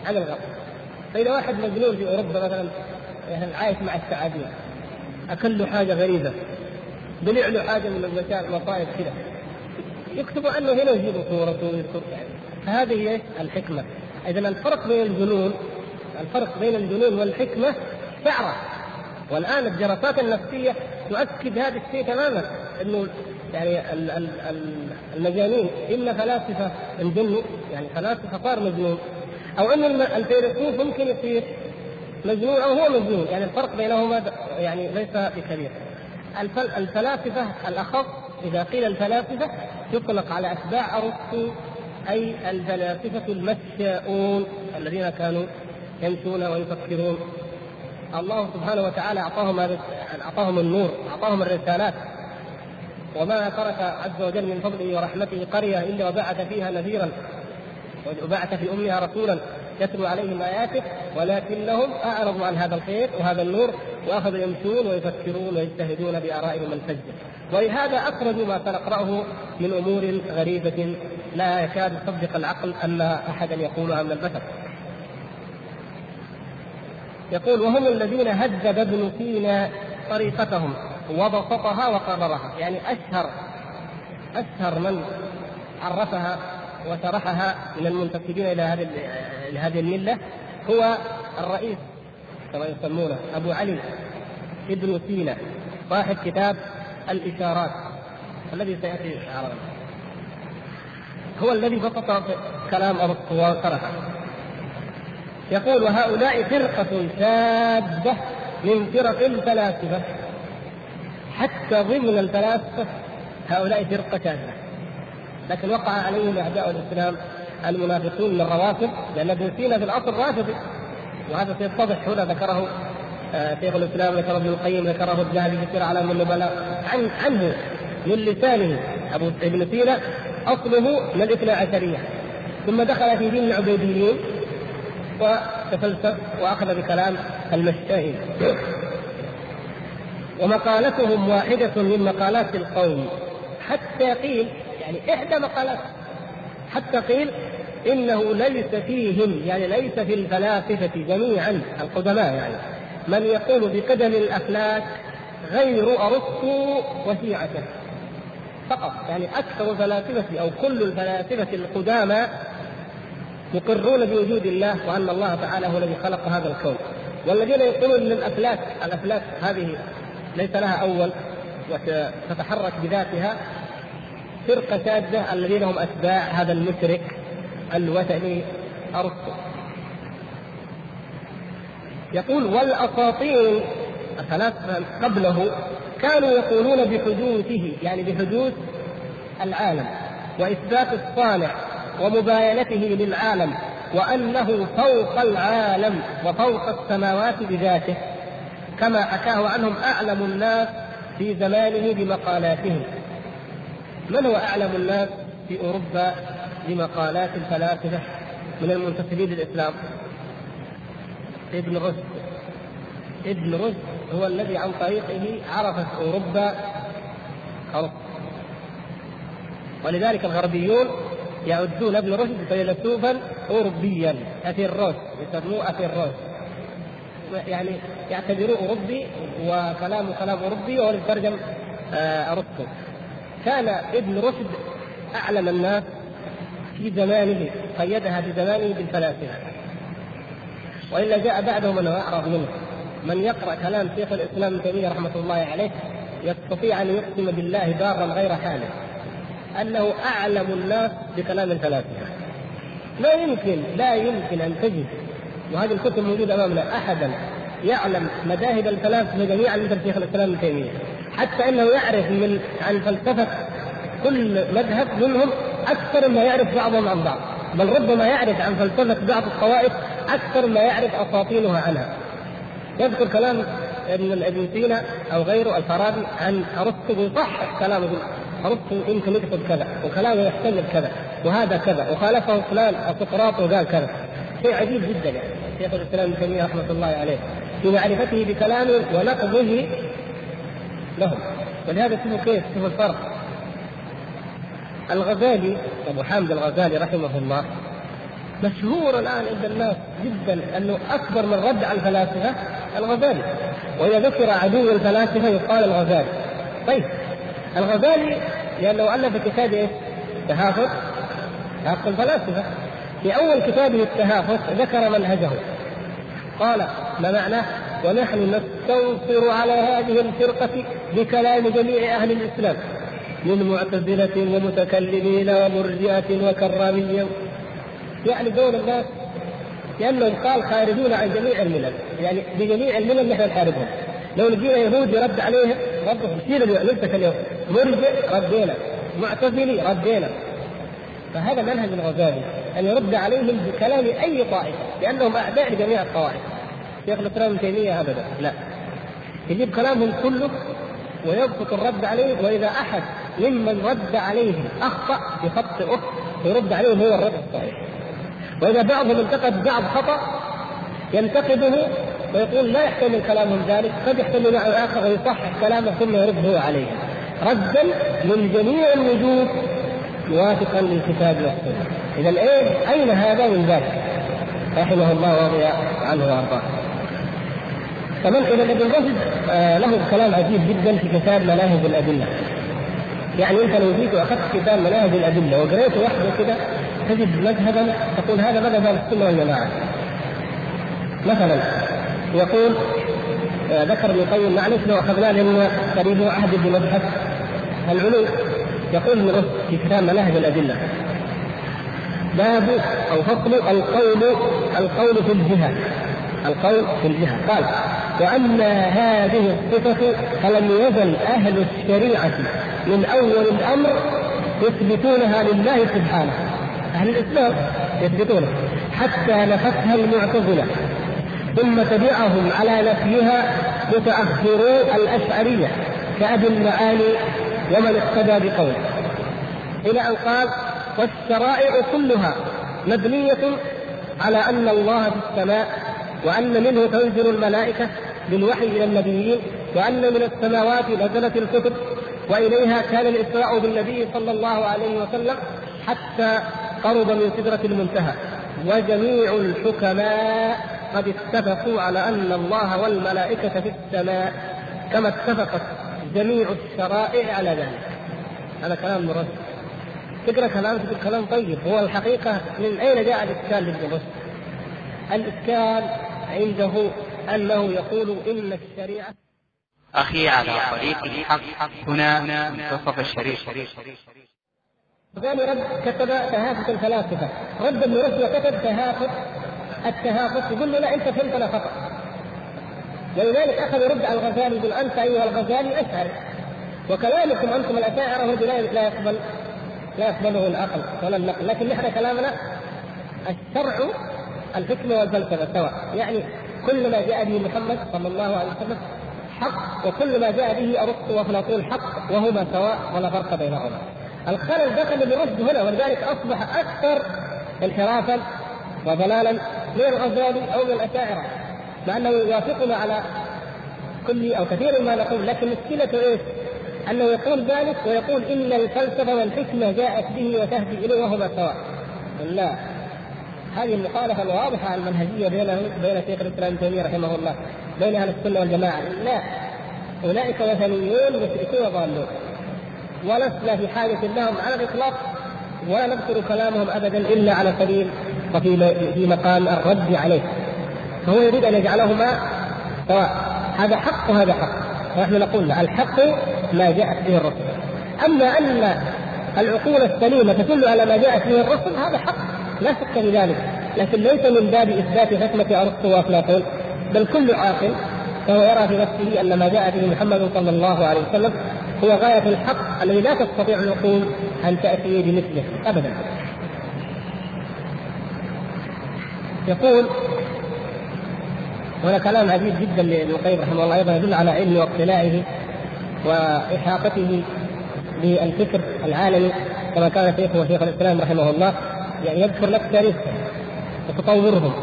عن الغرب. فإذا واحد مجنون في أوروبا مثلا يعني عايش مع الثعابين أكل له حاجة غريبة بلع له حاجة من المصائب كذا يكتبوا عنه هنا يجيبوا صورته ويذكر يعني فهذه هي الحكمة. اذا الفرق بين الجنون الفرق بين الجنون والحكمة شعره والآن الدراسات النفسية تؤكد هذا الشيء تماما إنه يعني المجانين اما فلاسفة انجنوا يعني فلاسفة صار مجنون. أو إن الفيلسوف ممكن يصير مجنون أو هو مجنون يعني الفرق بينهما يعني ليس بكبير. الفلاسفة الأخص إذا قيل الفلاسفة يطلق على أتباع أرسطو أي الفلاسفة المشاؤون الذين كانوا يمشون ويفكرون. الله سبحانه وتعالى أعطاهم أعطاهم النور أعطاهم الرسالات. وما ترك عز وجل من فضله ورحمته قرية إلا وبعث فيها نذيرا وبعث في أمها رسولا يتلو عليهم آياته ولكنهم أعرضوا عن هذا الخير وهذا النور وأخذوا يمشون ويفكرون ويجتهدون بآرائهم الفجه ولهذا أخرجوا ما سنقرأه من أمور غريبة لا يكاد يصدق العقل أن احدا يقولها من البشر. يقول وهم الذين هذب ابن سينا طريقتهم وبسطها وقررها يعني أشهر أشهر من عرفها وشرحها من المنتسبين إلى هذه لهذه الملة هو الرئيس كما يسمونه أبو علي ابن سينا صاحب كتاب الإشارات الذي سيأتي عرضا هو الذي بسط كلام أبو وشرحه يقول وهؤلاء فرقة شاذة من فرق الفلاسفة. حتى ضمن الفلاسفة هؤلاء فرقة شاذة لكن وقع عليهم أعداء الإسلام المنافقون من الروافض لأن ابن سينا في الأصل رافضي وهذا سيتضح هنا ذكره آه، شيخ الإسلام ذكره ابن القيم ذكره الذهبي في سير اعلام النبلاء عن عنه من لسانه ابو ابن سينا أصله من الاثنى عشرية. ثم دخل في دين العبيديين. وتفلسف وأخذ بكلام المشائين ومقالتهم واحدة من مقالات القوم. حتى قيل يعني إحدى مقالات. حتى قيل إنه ليس فيهم يعني ليس في الفلاسفة جميعا القدماء يعني من يقول بقدم الافلاك غير أرسطو وشيعته فقط يعني أكثر الفلاسفه أو كل الفلاسفة القدامى يقرون بوجود الله وأن الله تعالى هو الذي خلق هذا الكون. والذين يقولون إن الأفلاك الأفلاك هذه ليس لها أول وتتحرك بذاتها فرقة شاذه الذين هم أتباع هذا المشرك الوثني أرسطو. يقول والاساطين الثلاثه قبله كانوا يقولون بحدوثه يعني بحدوث العالم. وإثبات الصانع ومباينته للعالم وأنه فوق العالم وفوق السماوات بذاته كما حكاه عنهم أعلم الناس في زمانه بمقالاتهم من هو أعلم الناس في أوروبا بمقالات الفلاسفة من المنتسبين للإسلام؟ ابن رشد ابن رشد هو الذي عن طريقه عرفت أوروبا ارسطو ولذلك الغربيون يعدون ابن رشد فيلسوفا اوروبيا. اثيروس يسموه اثيروس يعني يعتبروه أوروبي وكلامه كلام أوروبي وهو يترجم آه، ارسطو كان ابن رشد أعلم الناس في زمانه قيدها في زمانه بالفلاسفة. وإلا جاء بعده من هو اعرض منه. من يقرأ كلام شيخ الإسلام ابن تيمية رحمة الله عليه يستطيع أن يقسم بالله دارا غير حالف أنه أعلم الناس بكلام الفلاسفه لا يمكن لا يمكن أن تجد وهذه الكتب موجودة أمامنا احدا يعلم مذاهب الفلاسفة جميعا مثل شيخ الإسلام ابن تيمية. حتى إنه يعرف من عن فلسفة كل مذهب منهم أكثر ما يعرف بعضهم عن بعض. بل ربما يعرف عن فلسفة بعض الطوائف أكثر ما يعرف أساطينها عنها. يذكر كلام ابن ابن سينا أو غيره الفارابي عن أرسطو يصحح كلامه. ارسطو يمكن يكتب كذا وكلامه يحتمل كذا وهذا كذا وخالفه فلان سقراط وقال كذا. شيء عجيب جدا يعني. شيخ الإسلام ابن تيمية رحمة الله عليه في معرفته بكلامه ونقضه لهم. ولهذا شوفوا كيف؟ شوفوا الفرق. الغزالي أبو حامد الغزالي رحمه الله مشهور الآن عند الناس جدا أنه أكبر من رد على الفلاسفة الغزالي. وإذا ذكر عدو الفلاسفة يقال الغزالي. طيب. الغزالي لأنه ألف كتاب إيش؟ تهافت تهافت الفلاسفة. في أول كتابه التهافت ذكر منهجه. قال ما معناه ونحن نستنصر على هذه الفرقة بكلام جميع أهل الإسلام من معتزلة ومتكلمين ومرجئة وكرامية. يعني دول الناس لأنهم قال خارجون عن جميع الملل. يعني بجميع الملل نحن نحاربهم لو لقينا يهود يرد عليهم ردهم شيل نمسك اليوم. مرجئ ردينا. معتزلي ردينا. فهذا منهج الغزالي أن يرد عليهم بكلام أي طائفة لأنهم أعداء لجميع الطوائف شيخ الإسلام ابن تيمية أبدا. لا. يجيب كلامهم كله ويبسط الرد عليه وإذا أحد ممن رد عليهم أخطأ يخطئه ويرد عليهم هو الرد الصحيح. وإذا بعضهم انتقد بعض خطأ ينتقده ويقول لا يحتمل كلامهم ذلك قد يحتمل معه اخر ويصحح كلامه ثم يرد هو عليه. ردا من جميع الوجوه موافقا للكتاب والسنة. إذا إيه أين هذا من ذلك؟ رحمه الله ورضي عنه وأرضاه. كمان إذا ابن رشد آه له كلام عجيب جدا في كتاب مناهج الأدلة. يعني أنت لو جيت وأخذت كتاب مناهج الأدلة وقريته وحده كده تجد مذهبا تقول هذا مذهب السنة والجماعة. مثلا يقول آه ذكر ابن القيم معلش لو اخذناه لأنه قريب عهد بمبحث العلوم يقول ابن في كتاب مناهج الأدلة. باب أو فصل القول القول في الجهة. القول في الجهة. قال وأما هذه الصفة فلم يزل أهل الشريعة من أول الأمر يثبتونها لله سبحانه. أهل الإسلام يثبتونها حتى نفتها المعتزلة. ثم تبعهم على نفيها متاخرو الأشعرية كابي المعاني ومن اقتدى بقوله. إلى أن قال والشرائع كلها مبنية على أن الله في السماء وأن منه تنزل الملائكة بالوحي إلى النبيين وأن من السماوات نزلت الكتب وإليها كان الإسراء بالنبي صلى الله عليه وسلم حتى قرب من سدرة المنتهى. وجميع الحكماء قد اتفقوا على أن الله والملائكة في السماء كما اتفقت جميع الشرائع على ذلك. هذا كلام مرد تقرأ كلام تقول كلام طيب. هو الحقيقة من أين جاء الإشكال لابن الإشكال عنده أنه يقول إن الشريعة
أخي على طريق الحق. هنا منتصف الشريف.
ثاني رد كتب تهافت الفلاسفة. رد ابن رشد كتب تهافت التهافت يقول له لا أنت فهمتنا خطأ. ولذلك أخذ يرد على الغزالي يقول أنت أيها الغزالي أشعري وكلامكم أنتم الأشاعرة هو لا يقبل لا يقبله العقل. ولا النقل. لكن نحن كلامنا الشرع الحكمة والفلسفة سواء. يعني كل ما جاء به محمد صلى الله عليه وسلم حق وكل ما جاء به أرسطو وأفلاطون حق وهما سواء ولا فرق بينهما. الخلل دخل بالرشد هنا ولذلك أصبح أكثر انحرافا وضلالا من الغزالي أو من الاشاعره مع انه يوافقنا على كل أو كثير ما نقول لكن مشكلته إيش؟ أنه يقول ذلك ويقول إن الفلسفة والحكمة جاءت به وتهدي إليه وهما سواء. لا هذه المخالفة الواضحة المنهجية بينه بين شيخ الإسلام ابن تيمية رحمه الله بين أهل السنة والجماعة لا اولئك وثنيون مشركون ضالون ولسنا في حاجة لهم على الإطلاق ولا نذكر كلامهم ابدا إلا على سبيل وفي في مقام الرد عليه. فهو يريد أن يجعلهما سواء. هذا حق وهذا حق. ونحن نقول الحق ما جاءت به الرسل. أما أن العقول السليمة تدل على ما جاءت به الرسل هذا حق. لا شك في ذلك. لكن ليس من باب إثبات حكمة أرسطو وأفلاطون بل كل عاقل فهو يرى في نفسه أن ما جاء به محمد صلى الله عليه وسلم هو غاية الحق الذي لا تستطيع العقول أن تأتي بمثله ابدا. يقول هنا كلام عجيب جدا لابن القيم رحمه الله أيضا يدل على علمه واطلاعه وإحاطته بالفكر العالمي كما كان شيخه شيخ الإسلام رحمه الله يعني يذكر لك تاريخهم وتطورهم.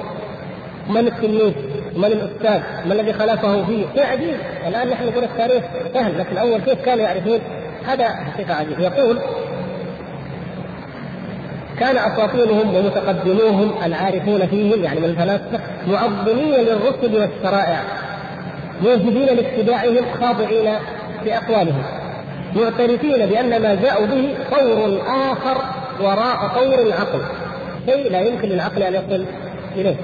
من التلميذ؟ من الأستاذ؟ ما الذي خلفه فيه؟ شيء عجيب. الآن نحن نقول التاريخ سهل لكن أول كيف كانوا يعرفون. هذا حقيقة عجيب. يقول كان أساطيرهم ومتقدموهم العارفون فيهم يعني من الفلاسفة معظمين للرسل والشرائع موجودين لاتباعهم خاضعين بأقوالهم معترفين بأن ما جاءوا به طور آخر وراء طور العقل شيء لا يمكن للعقل أن يصل إليه.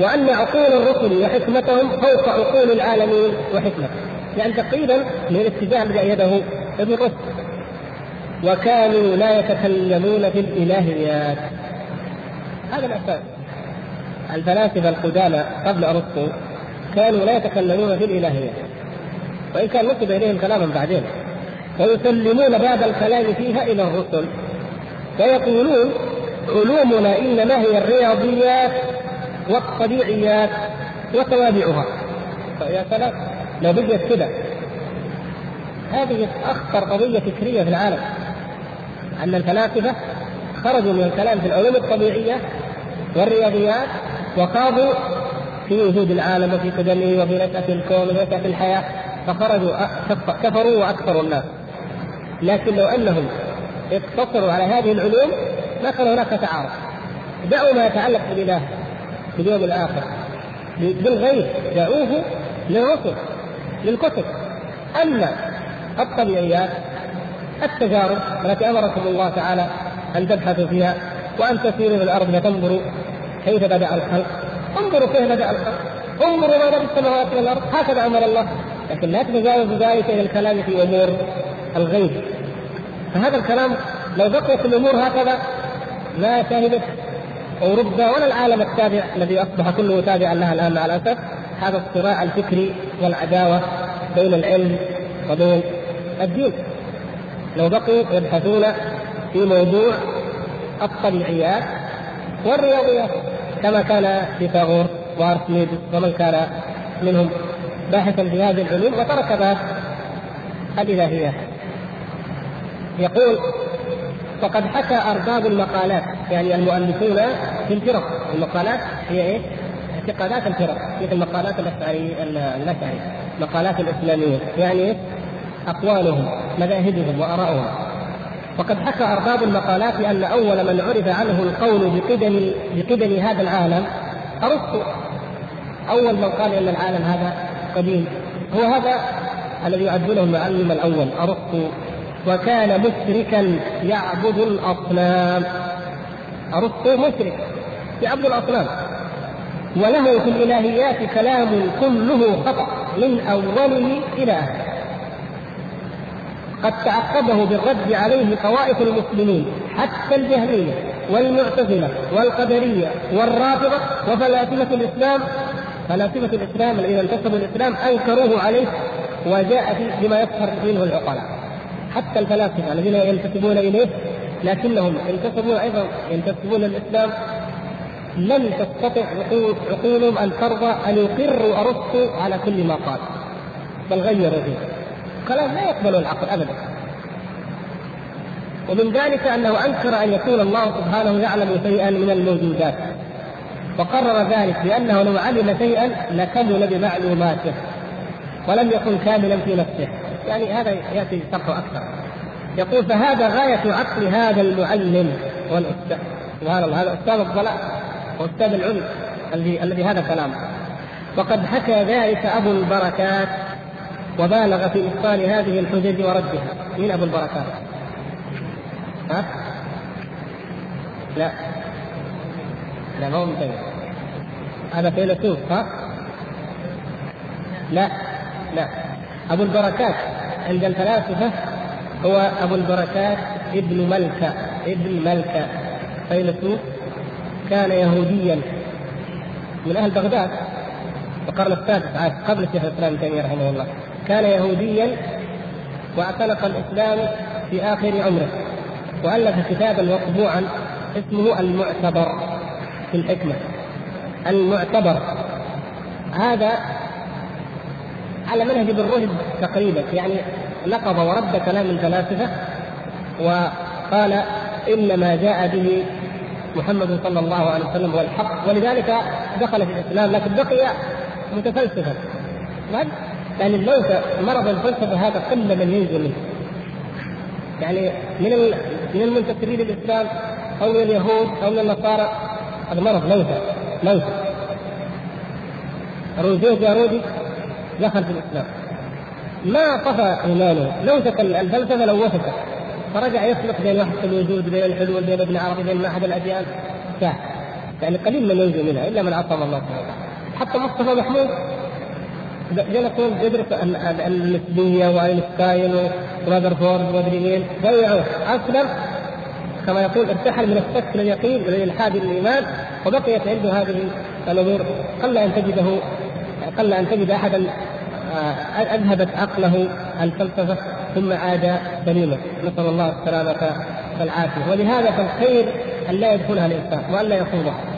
وأن عقول الرسل وحكمتهم فوق عقول العالمين وحكمتهم يعني تقريبا من الاتجاه الذي ايده ابن رشد. وكانوا لا يتكلمون في الالهيات هذا الاساس الفلاسفة القدامى قبل أرسطو كانوا لا يتكلمون في الالهيات وإن كان نسب إليهم كلاما بعدين. ويسلمون بعد الكلام فيها إلى الرسل. فيقولون علومنا إنما هي الرياضيات والطبيعيات وتوابعها. يا سلام لو بقيت كده. هذه أخطر قضية فكرية في العالم. أن الفلاسفة خرجوا من الكلام في العلوم الطبيعية والرياضيات وخاضوا في وجود العالم وفي قدمه وفي نشأة الكون ونشأة الحياة فخرجوا كفروا وأكثروا الناس. لكن لو أنهم اقتصروا على هذه العلوم ما كان هناك تعارض دعوا ما يتعلق بالإله باليوم الآخر. بالغيب دعوه للرسل للكتب. أما الطبيعيات التجارب التي أمركم الله تعالى أن تبحثوا فيها وأن تسيروا في الأرض فتنظروا كيف بدأ الخلق. انظروا كيف بدأ الخلق. انظروا ماذا في السماوات والأرض. هكذا أمر الله. لكن لا تتجاوزوا ذلك إلى الكلام في أمور الغيب. فهذا الكلام لو بقيت الأمور هكذا ما شهدت أوروبا ولا العالم التابع الذي أصبح كله تابعا لها الآن مع الاسف هذا الصراع الفكري والعداوة بين العلم وبين الدين. لو بقوا يبحثون في موضوع الطبيعيات والرياضيات كما كان فيثاغور وارسميدس ومن كان منهم باحثا في هذه العلوم وترك باب الالهيات يقول وقد حكى أرباب المقالات يعني المؤلفون في الفرق. المقالات هي إيه؟ اعتقادات الفرق مثل مقالات الأشعري الأشعري مقالات الاسلاميين يعني أقوالهم مذاهبهم وآرائهم. وقد حكى أرباب المقالات أن أول من عرف عنه القول بقدم بقدم هذا العالم أرسطو أول من قال إن العالم هذا قديم. هو هذا الذي يعد له المعلم الأول أرسطو وكان مشركا يعبد الأصنام. أرسطو مشرك يعبد الأصنام. وله في الإلهيات كلام كله خطأ من أوله إلى آخره. قد تعقبه بالرد عليه طوائف المسلمين حتى الجهمية والمعتزلة والقدرية والرافضة وفلاسفة الإسلام فلاسفة الإسلام الذين انتسبوا الإسلام أنكروه عليه وجاء بما يسخر منه العقلاء. حتى الفلاسفة الذين ينتسبون إليه لكنهم انتسبوا أيضا ينتسبون الإسلام لم تستطع عقولهم أن ترضى أن يقروا أرسطو على كل ما قال. بل غيروا فيه كلام لا يقبل العقل أبدا. ومن ذلك أنه أنكر أن يكون الله سبحانه يعلم شيئا من الموجودات. وقرر ذلك بأنه لو علم شيئا لكمل بمعلوماته ولم يكن كاملا في نفسه. يعني هذا يأتي شرحه أكثر. يقول فهذا غاية عقل هذا المعلم والأستاذ. سبحان الله هذا أستاذ الضلال وأستاذ العلم الذي الذي هذا كلامه. وقد حكى ذلك أبو البركات وبالغ في إبطال هذه الحجج وردها من أبو البركات؟ ها؟ لا. لا ما هو من هذا فيلسوف ها؟ لا لا. أبو البركات عند الفلاسفة هو أبو البركات ابن ملكة ابن ملكة. فيلسوف كان يهوديا. من أهل بغداد القرن السادس قبل الشيخ الإسلام ابن تيمية رحمه الله. كان يهوديا واعتنق الإسلام في آخر عمره وألف كتابا مطبوعا اسمه المعتبر في الحكمة. المعتبر. هذا على منهج ابن رشد تقريبا يعني نقض ورد كلام الفلاسفة وقال إن ما جاء به محمد صلى الله عليه وسلم هو الحق ولذلك دخل في الإسلام لكن بقي متفلسفا. يعني لو مرض الفلسفة هذا قل من ينجو منه. يعني من من المنتسبين للإسلام أو من اليهود أو من النصارى هذا مرض موتى موتى روجيه جارودي دخل في الإسلام. ما صفى إيمانه. لو الفلسفة لو وثق فرجع يسلك بين وحده الوجود بين الحلول بين ابن عربي بين احد الأديان. يعني قليل من ينجو منها إلا من عصم الله سبحانه وتعالى. حتى مصطفى محمود جلس يدرس النسبية واينشتاين ورذرفورد ومدري مين ضيعوه اسلم كما يقول ارتحل من الشك إلى اليقين إلى الإلحاد الايمان وبقيت عنده هذه الأمور. قل أن تجده قل أن تجد أحدا آه، أذهبت عقله الفلسفه ثم عاد سليما نسأل الله السلامة والعافية. ولهذا فالخير أن لا يدخلها الإنسان وأن لا يخوضها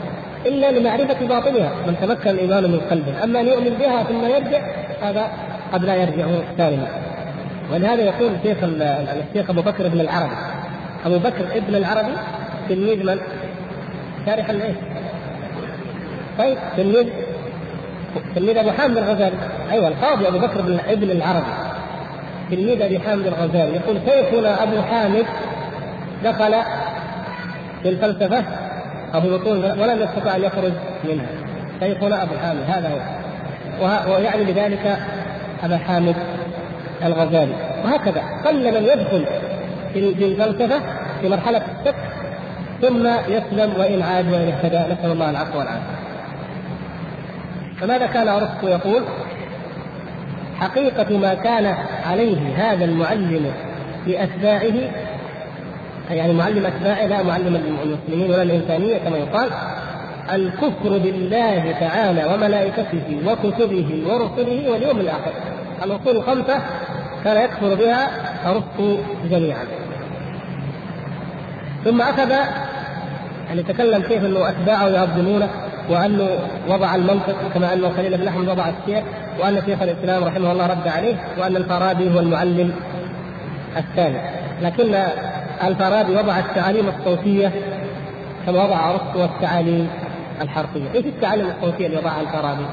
إلا لمعرفة باطنها من تمكن الإيمان من قلبه. أما أن يؤمن بها ثم يرجع هذا قد لا يرجع سالما ولهذا يقول الشيخ الشيخ أبو بكر بن العربي أبو بكر ابن العربي تلميذ من؟ شارح الايش؟ طيب تلميذ تلميذ أبو حامد الغزالي. أيوه القاضي أبو بكر بن ابن العربي. تلميذ أبي حامد الغزالي. يقول شيخنا أبو حامد دخل في الفلسفة؟ في بطون ولم يستطع أن يخرج منها. شيخنا أبو حامد هذا هو. ويعني بذلك أبا حامد الغزالي. وهكذا قل من يدخل في الفلسفة في مرحلة الشك ثم يسلم وإن عاد وإن اهتدى. نسأل الله العفو والعافية. فماذا كان أرسطو يقول؟ حقيقة ما كان عليه هذا المعلم لأتباعه يعني معلم أتباعه لا معلم المسلمين ولا الإنسانية كما يقال. الكفر بالله تعالى وملائكته وكتبه ورسله واليوم الآخر. الأصول الخمسة كان يكفر بها أرسطو جميعا. ثم أخذ أن يتكلم كيف أنه أتباعه يهضمونه وأنه وضع المنطق كما ان خليل بن احمد وضع السير وأن شيخ الإسلام رحمه الله رد عليه وأن الفارابي هو المعلم الثاني. لكن الفارابي وضع التعاليم الصوتية كما وضع ارسطو التعاليم الحرفية، إيش التعاليم الصوتية اللي وضعها الفارابي؟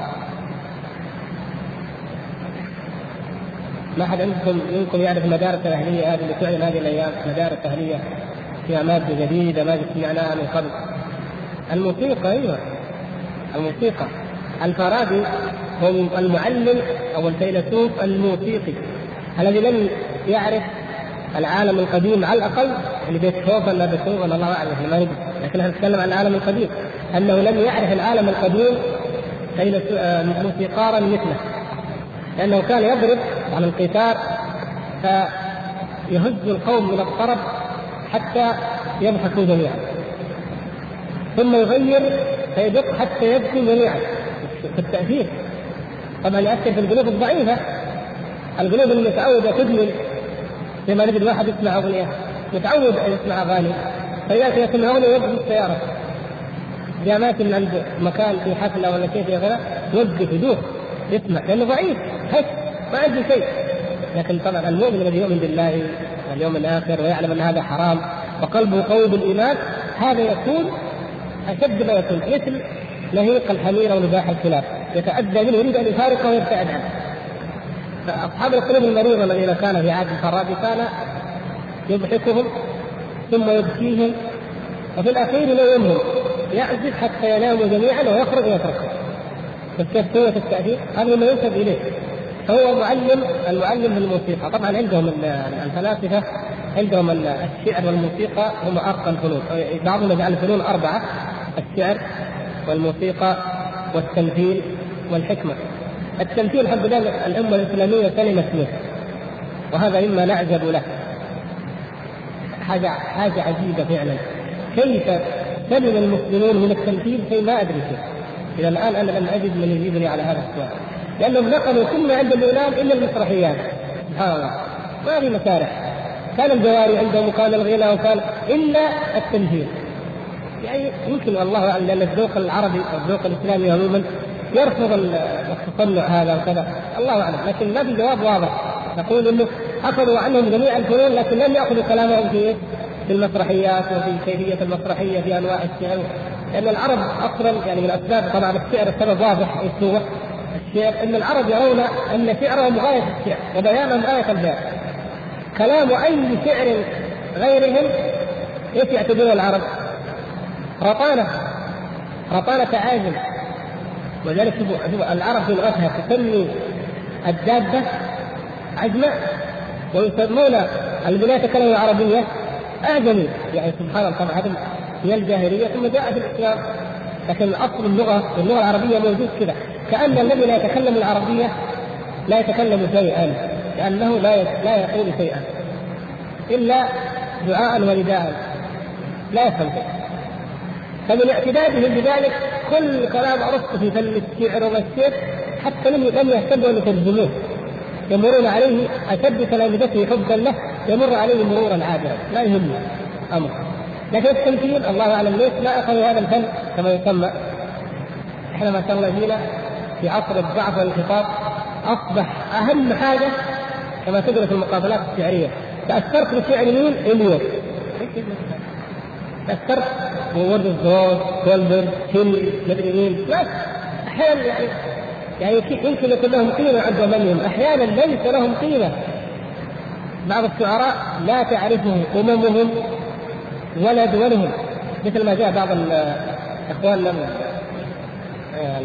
ما حد عندكم منكم يعرف المدارس الأهلية هذه اللي تعلن هذه الأيام مدارس أهلية فيها مادة جديدة ما سمعناها من قبل. الموسيقى أيوه. الموسيقى. الفارابي هو المعلم أو الفيلسوف الموسيقي الذي لم يعرف العالم القديم على الأقل اللي بيتهوفن لا بيتهوفن الله أعلم ما ندري. لكن إحنا نتكلم عن العالم القديم. أنه لم يعرف العالم القديم آه، موسيقارا مثله. لأنه كان يضرب على القيثار فيهز القوم من الطرب حتى يضحكوا جميعا. ثم يغير فيدق حتى يبكي جميعا في التأثير. طبعا يؤثر في القلوب الضعيفة. القلوب المتعودة تدمن لما نجد واحد يسمع أغنية متعود أن يسمع أغاني فياتي يسمع أغنية ويوقف السيارة. إذا مات من عند مكان في حفلة ولا شيء في غيره يوقف يدوخ يسمع لأنه ضعيف هش ما عنده شيء. لكن طبعا المؤمن الذي يؤمن بالله واليوم الآخر ويعلم أن هذا حرام وقلبه قوي بالإيمان هذا يكون أشد ما يكون مثل نهيق الحمير ونباح الكلاب. يتأذى منه يريد أن يفارقه ويبتعد عنه. فأصحاب القلوب المريضه الذين كان في عهد الفارابي كان يضحكهم ثم يبكيهم وفي الأخير ينومهم يعزف حتى يناموا جميعا ويخرج ويتركهم. بس كيف قوه التأثير؟ هذا ما ينسب إليه. فهو معلم المعلم للموسيقى. طبعا عندهم الفلاسفة عندهم الشعر والموسيقى هم أرقى الفنون. بعضهم يجعل الفنون أربعة الشعر والموسيقى والتمثيل والحكمة. التمثيل الحمد لله الأمة الإسلامية سلمت منه وهذا مما نعجب له. حاجة حاجة عجيبة فعلا. كيف سلم المسلمون من التمثيل؟ شيء ما أدري كيف إلى الآن أنا لم أجد من يجيبني على هذا السؤال. لأنهم نقلوا كل ما عند اليونان إلا المسرحيات. سبحان الله. ما في مسارح كان الجواري عندهم وكان الغنى وكان إلا التمثيل. يعني يمكن والله أعلم لأن الذوق العربي الذوق الإسلامي عموما يرفض التصنع هذا وكذا. الله أعلم. لكن ما في جواب واضح. نقول إنه أخذوا عنهم جميع الفنون لكن لم يأخذوا كلامهم في في المسرحيات وفي كيفية المسرحية في أنواع الشعر. لأن العرب أصلا يعني من اسباب طبعا الشعر السبب واضح إيش؟ الشعر إن العرب يرون أن شعرهم غاية الشعر وبيانهم غاية البيان كلام أي شعر غيرهم إيش يعتبرون العرب؟ رطانة. رطانة عاجل ولذلك العرب في لغتها تسمي الدابة عجماء ويسمون الذين يتكلمون العربية اعجمي يعني سبحان الله طبعا هذا هي الجاهلية. ثم جاء في الاسلام لكن اصل اللغة واللغة العربية موجود كذا كأن الذي لا يتكلم العربية لا يتكلم شيئا. لأنه لا لا يقول شيئا. إلا دعاء ونداء. لا يفهم شيئا. فمن اعتدادهم بذلك كل كلام ارسطو في فن الشعر والسير حتى لم يهتموا أن يترجموه. يمرون عليه أشد تلامذته حبا له يمر عليه مرورا عابرا. لا يهمه أمر. لكن التمثيل الله أعلم ليش ما اخذوا هذا الفن كما يسمى. إحنا ما شاء الله فينا في عصر الضعف والانخفاض أصبح أهم حاجة كما تدرس المقابلات الشعرية. تأثرت بشعر مين؟ اليوم تاثرت بوردزورث كولبر هيل مدري مين. بس أحيانا يعني يعني يمكن يكون لهم قيمة عند منهم أحيانا ليس لهم قيمة. بعض الشعراء لا تعرفه أممهم ولا دولهم مثل ما جاء بعض اخواننا من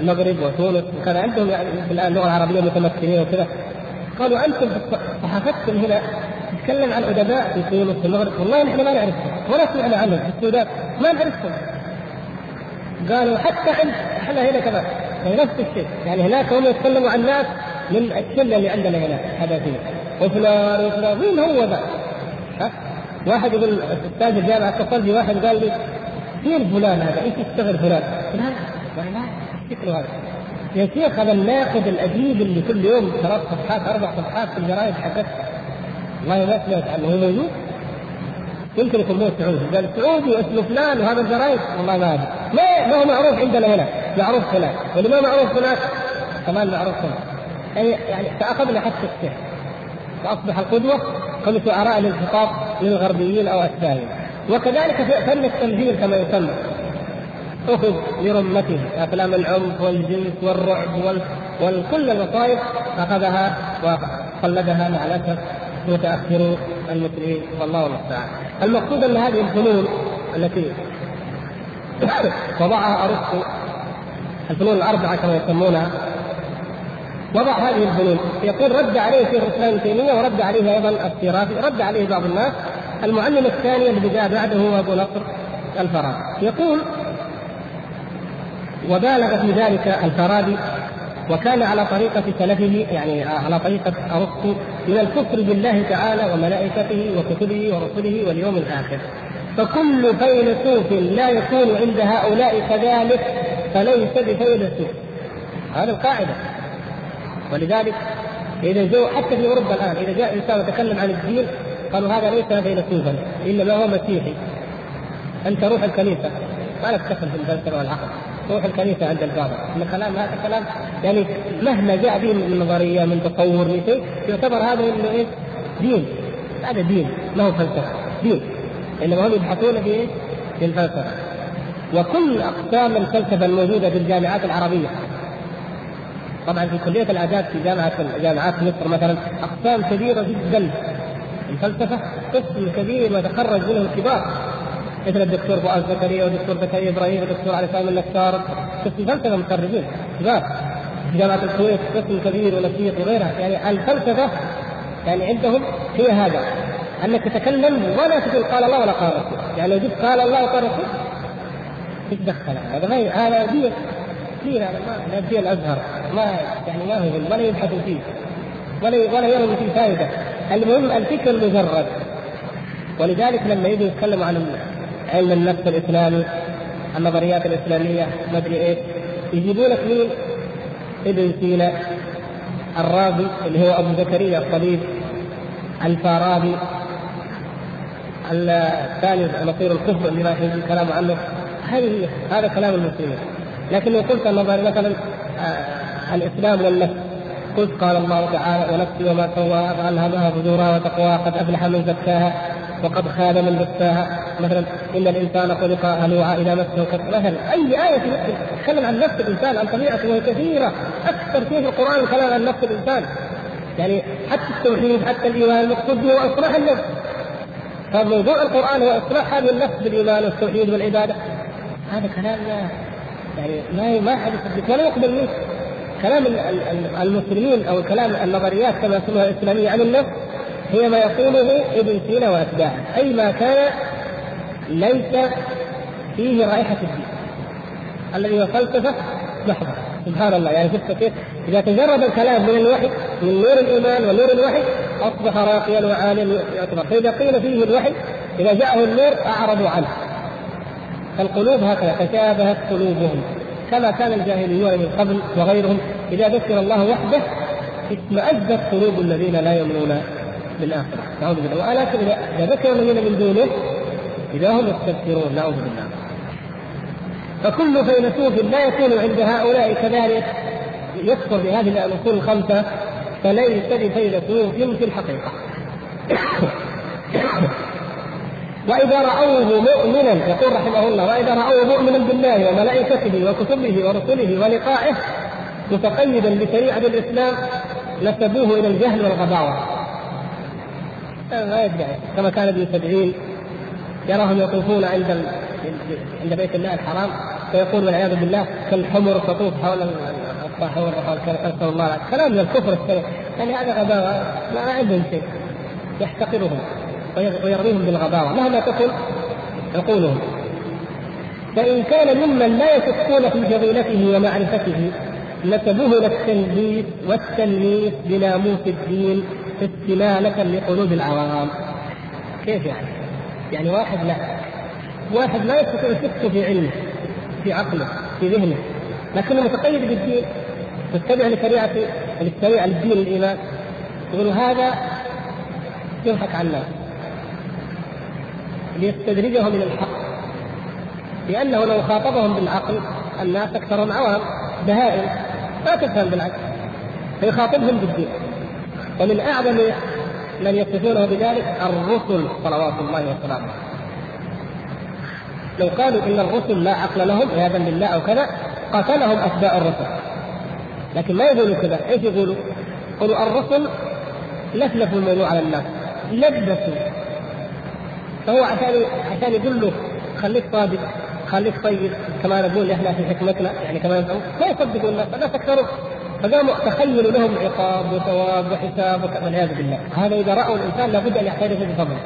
المغرب وتونس وكان عندهم يعني الان اللغة العربية متمكنين وكذا. قالوا أنتم صحافتكم هنا تتكلم عن أدباء في تونس في المغرب. والله نحن ما نعرفهم. ولا سمعنا عنهم في السودان. ما نعرفهم. قالوا حتى عند إحنا هنا كمان. يعني نفس الشيء. يعني هناك هم يتكلموا عن ناس من الشله اللي عندنا هنا حداثيه وفلان وفلان مين هو ذا؟ ها؟ واحد يقول أستاذ الجامعة اتصل بي واحد قال لي فين فلان هذا؟ إيش يشتغل فلان؟ فلان لا شكله هذا. يا شيخ هذا الناقد الأديب اللي كل يوم ثلاث صفحات أربع صفحات في الجرايد حقت والله ما سمعت عنه هو موجود؟ يمكن يكون مو سعودي قال سعودي واسمه فلان وهذا الجرايد والله ما أدري. ما ما هو معروف عندنا هنا؟ معروف هناك. واللي ما معروف هناك كمان معروف هنا يعني يعني فأخذنا حتى الشيخ. فأصبح القدوة كل شعراء الانحطاط للغربيين أو اشباههم وكذلك في فن التمثيل كما يسمى. أخذ لرمته افلام العنف والجنس والرعب وال... وكل المصائب أخذها وقلدها مع الأسف. متاخرو المسلمين والله المستعان. المقصود أن هذه الفنون التي وضعها أرسطو الفنون الأربعة كما يسمونها وضع هذه الفنون يقول رد عليه شيخ الإسلام ابن تيمية ورد عليه أيضا السيرافي رد عليه بعض الناس المعلم الثاني الذي جاء بعده هو أبو نصر الفارابي يقول وبالغ في ذلك الفارابي وكان على طريقة سلفه يعني على طريقة أرسطو من الكفر بالله تعالى وملائكته وكتبه ورسله واليوم الآخر. فكل فيلسوف لا يكون عند هؤلاء كذلك فليس بفيلسوف هذه القاعدة. ولذلك إذا جو حتى في أوروبا الآن إذا جاء إنسان يتكلم عن الدين قالوا هذا ليس فيلسوفا إنما هو مسيحي. أنت روح الكنيسة. ما لك دخل في الفلسفة والعقل روح الكنيسة عند البابا. إن كلام هذا كلام يعني مهما جاء به من نظرية من تطور من شيء يعتبر هذا إنه إيه؟ دين. هذا دين. ما هو فلسفة؟ دين. إنما هم يبحثون في إيه؟ في الفلسفة. وكل أقسام الفلسفة الموجودة في الجامعات العربية. طبعا في كلية الآداب في جامعة جامعات مصر مثلا أقسام كبيرة جدا. الفلسفة قسم كبير ويتخرج منه الكبار. مثل الدكتور فؤاد زكريا والدكتور زكريا إبراهيم والدكتور علي سالم النكار قسم فلسفة كبار. في جامعة الكويت قسم كبير ونشيط وغيرها. يعني الفلسفة يعني عندهم هي هذا. أنك تتكلم ولا تقول قال الله ولا قال الرسول يعني لو جبت قال الله وقال الرسول تتدخل هذا ما هذا دين. دين هذا ما دين الأزهر. ما يعني ما هو ولا يبحثوا فيه. ولا ولا يروا فيه فائدة. المهم الفكر المجرد ولذلك لما يجوا يتكلموا عن علم النفس الاسلامي النظريات الإسلامية ما ادري إيش لك مين؟ ابن سينا الرازي اللي هو أبو زكريا الطبيب الفارابي الثاني نصير الكفر اللي راح يجي الكلام عنه. هذه هذا كلام المسلمين. لكن لو قلت النظر مثلا آه الإسلام والنفس قلت قال الله تعالى ونفسي وما سواها فألهمها فجورها وتقواها قد أفلح من زكاها. وقد خاب من دساها مثلا إن الإنسان خلق هلوعا اذا مسه مثلا أي آية تتكلم عن نفس الإنسان عن طبيعته وهي كثيره أكثر شيء في القرآن الكلام عن نفس الإنسان. يعني حتى التوحيد حتى الإيمان المقصود هو اصلاح النفس. فموضوع القرآن هو اصلاح هذه النفس بالإيمان والتوحيد والعبادة. هذا كلام يعني ما ما حد يصدق ولا يقبل منه. كلام المسلمين أو كلام النظريات كما يسمونها الإسلامية عن النفس هي ما يقوله ابن سينا وأتباعه. أي ما كان ليس فيه رائحة الدين. الذي هو فلسفة محضة. سبحان الله. يعني شفت كيف؟ إذا تجرد الكلام من الوحي من نور الإيمان ونور الوحي أصبح راقيا وعاليا يعتبر. فإذا قيل فيه الوحي إذا جاءه النور أعرضوا عنه. فالقلوب هكذا تشابهت قلوبهم. كما كان الجاهليون من قبل وغيرهم إذا ذكر الله وحده اشمأزت قلوب الذين لا يؤمنون. بالاخره نعوذ بالله. ولكن إذا ذكر الذين من دونه إذا هم يستبشرون. نعوذ بالله. فكل فيلسوف لا يكون عند هؤلاء كذلك يكفر بهذه الأصول الخمسة فليس بفيلسوف في الحقيقة وإذا رأوه مؤمنا يقول رحمه الله وإذا رأوه مؤمنا بالله وملائكته وكتبه ورسله ولقائه متقيدا بشريعة الإسلام نسبوه إلى الجهل والغباوة. ما يدعي كما كان ابن سبعين يراهم يطوفون عند عند بيت الله الحرام فيقول والعياذ بالله كالحمر تطوف حول حول نسال الله كلام من الكفر السريع يعني هذا غباوة ما عندهم شيء. يحتقرهم ويرميهم بالغباوة. مهما تكن عقولهم فإن كان ممن لا يشكون في فضيلته ومعرفته نسبوه للتنبيه والتلميذ بناموس الدين. استمالة لقلوب العوام. كيف يعني؟ يعني واحد لا. واحد لا يستطيع يشك في علمه في عقله في ذهنه. لكنه متقيد بالدين متبع لشريعة الشريعة للدين الإيمان. يقول هذا يضحك على الناس. ليستدرجهم من الحق. لأنه لو خاطبهم بالعقل الناس أكثرهم عوام بهائم. لا تفهم بالعكس. فيخاطبهم بالدين. ومن أعظم من يصفونه بذلك الرسل صلوات الله وسلامه. لو قالوا إن الرسل لا عقل لهم عياذا بالله أو كذا قتلهم أتباع الرسل. لكن ما يقولوا كذا إيش يقولوا؟ يقولوا الرسل لفلفوا الموضوع على الناس لبسوا. فهو عشان عشان يقول له خليك صادق خليك طيب كما نقول إحنا في حكمتنا يعني كما يزعمون ما يصدقوا الناس الناس اكثروا فقاموا تخيلوا لهم عقاب وثواب وحساب والعياذ بالله. هذا إذا رأوا الإنسان لابد أن يعترف بفضله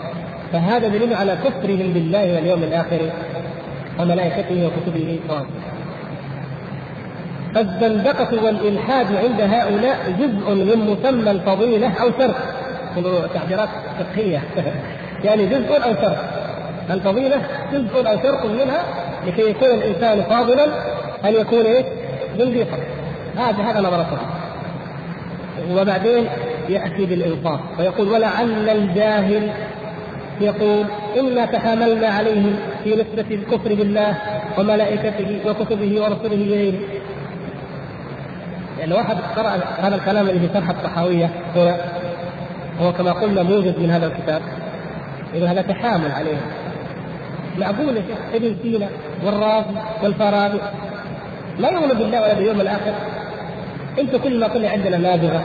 فهذا دليل على كفرهم بالله واليوم الآخر وملائكته وكتبه. ورسله فالزندقة والإلحاد عند هؤلاء جزء من مسمى الفضيلة أو شرط تعبيرات فقهية. يعني جزء أو شرط الفضيلة جزء أو شرط منها لكي يكون الإنسان فاضلا أن يكون إيه؟ زنديقا. هذا هذا نظرته وبعدين يأتي بالإنصاف ويقول ولعل الجاهل يقول إنا تحاملنا عليهم في نسبة الكفر بالله وملائكته وكتبه ورسله إليه يعني واحد قرأ هذا الكلام اللي في شرح الطحاوية هنا هو كما قلنا موجز من هذا الكتاب إذا هذا تحامل عليهم. معقول يا شيخ؟ ابن سينا والرازي والفارابي لا يؤمن بالله ولا باليوم الآخر؟ أنتم كل ما طلع عندنا نابغة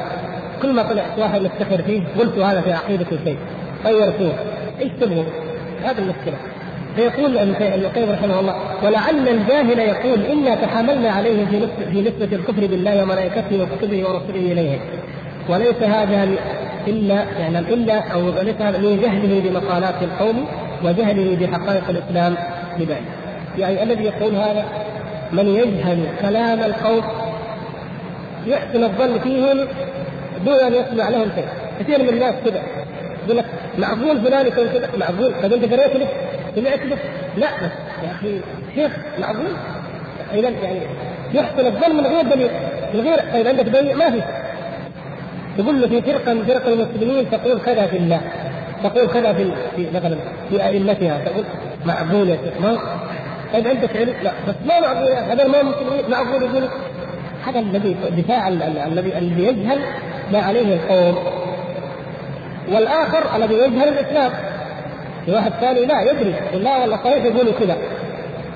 كل ما طلع واحد نفتخر فيه قلت هذا في عقيدة شيء غيرتوه إيش تبغوا؟ هذه المشكلة فيقول ابن القيم رحمه الله ولعل الجاهل يقول إنا تحاملنا عليه في في نسبة الكفر بالله وملائكته وكتبه ورسله إليه وليس هذا الا يعني إلا أو ليس هذا من جهله بمقالات القوم وجهله بحقائق الإسلام بذلك. يعني الذي يقول هذا من يجهل كلام القوم يحسن الظن فيهم دون أن يسمع لهم شيء. كثير من الناس كذا يقول لك معقول فلان يكون كذا معقول. طيب أنت قريت له؟ سمعت له؟ لا. بس يا أخي شيخ معقول؟ اذا يعني يحسن الظن من غير دليل من غير طيب عندك دليل ما في تقول له في فرقة من فرق المسلمين تقول كذا في الله تقول كذا في في مثلا في أئمتها تقول معقول يا شيخ ما طيب عندك علم لا. بس ما معقول هذا ما مسلمين معقول يقول هذا الذي دفاع الذي الذي يجهل ما عليه القوم. والآخر الذي يجهل الإسلام. في واحد ثاني لا يدري. لا والله صحيح يقولوا كذا.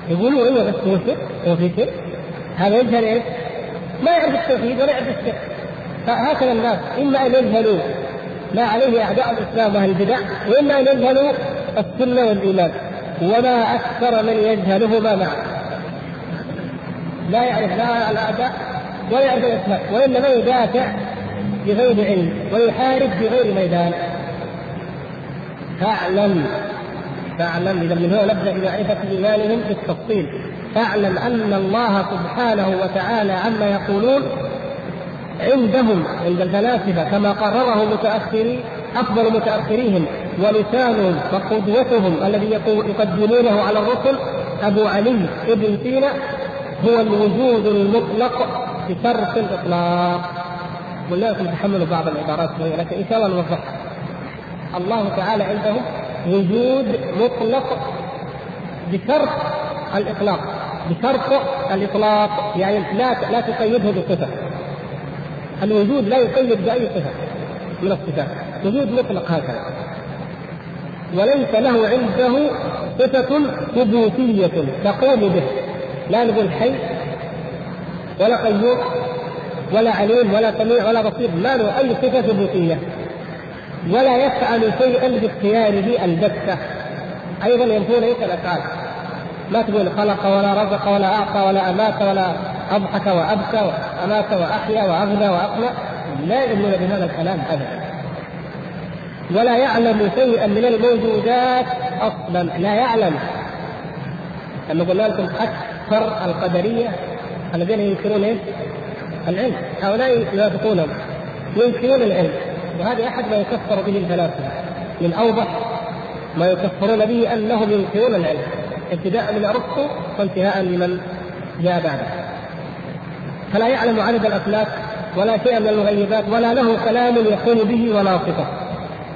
يقولوا أيوه بس هو شرك. هو في شرك. هذا يجهل إيش؟ ما يعرف التوحيد ولا يعرف الشرك. فهكذا الناس إما أن يجهلوا ما عليه أعداء الإسلام وأهل البدع وإما أن يجهلوا السنة والإيمان. وما أكثر من يجهلهما معا لا يعرف لا الاعداء ولا يعرف الاسلام وإنما يدافع بغير علم ويحارب بغير ميدان. فاعلم فاعلم. إذا من هنا نبدأ بمعرفة إيمانهم بالتفصيل. فاعلم أن الله سبحانه وتعالى عما يقولون عندهم عند الفلاسفة كما قرره متأخري أفضل متأخريهم ولسانهم وقدوتهم الذي يقدمونه على الرسل أبو علي ابن سينا هو الوجود المطلق بشرط الإطلاق. لكم تحملوا بعض العبارات لكن إن شاء الله نوضحها. الله تعالى عنده وجود مطلق بشرط الإطلاق. بشرط الإطلاق يعني لا لا تقيده بصفة. الوجود لا يقيد بأي صفة من الصفات. وجود مطلق هكذا. وليس له عنده صفة ثبوتية تقوم به. لا نقول حي ولا قيوم ولا عليم ولا سميع ولا بصير. ما له أي صفة ثبوتية. ولا يفعل شيئا باختياره البتة. أيضا ينفون ليس الأفعال؟ ما تقول خلق ولا رزق ولا أعطى ولا أمات ولا أضحك وأبكى وأمات وأحيا وأغنى واقنى لا يؤمنون بهذا الكلام ابدا. ولا يعلم شيئا من الموجودات أصلا. لا يعلم. لما قلنا لكم أكثر القدرية الذين ينكرون؟ العلم. هؤلاء يوافقونهم ينكرون العلم. وهذا أحد ما يكفر به الفلاسفة. من أوضح ما يكفرون به أنهم ينكرون العلم. ابتداء من أرسطو وانتهاء لمن جاء بعده. فلا يعلم عدد الافلاك ولا شيئا من المغيبات ولا له كلام يقوم به ولا صفة.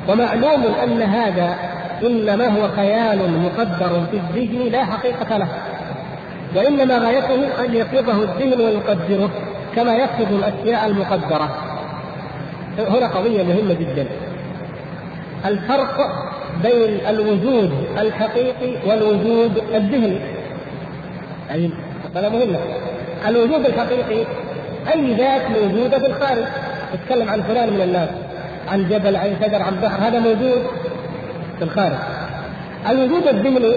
ومعلوم أن هذا إنما هو خيال مقدر في الذهن لا حقيقة له. وإنما غايته أن يقبضه الذهن ويقدره كما يقصد الأشياء المقدرة. هنا قضية مهمة جدا. الفرق بين الوجود الحقيقي والوجود الذهني. يعني مسألة مهمة. الوجود الحقيقي أي ذات موجودة في الخارج. تتكلم عن فلان من الناس عن جبل عن شجر عن بحر هذا موجود في الخارج. الوجود الذهني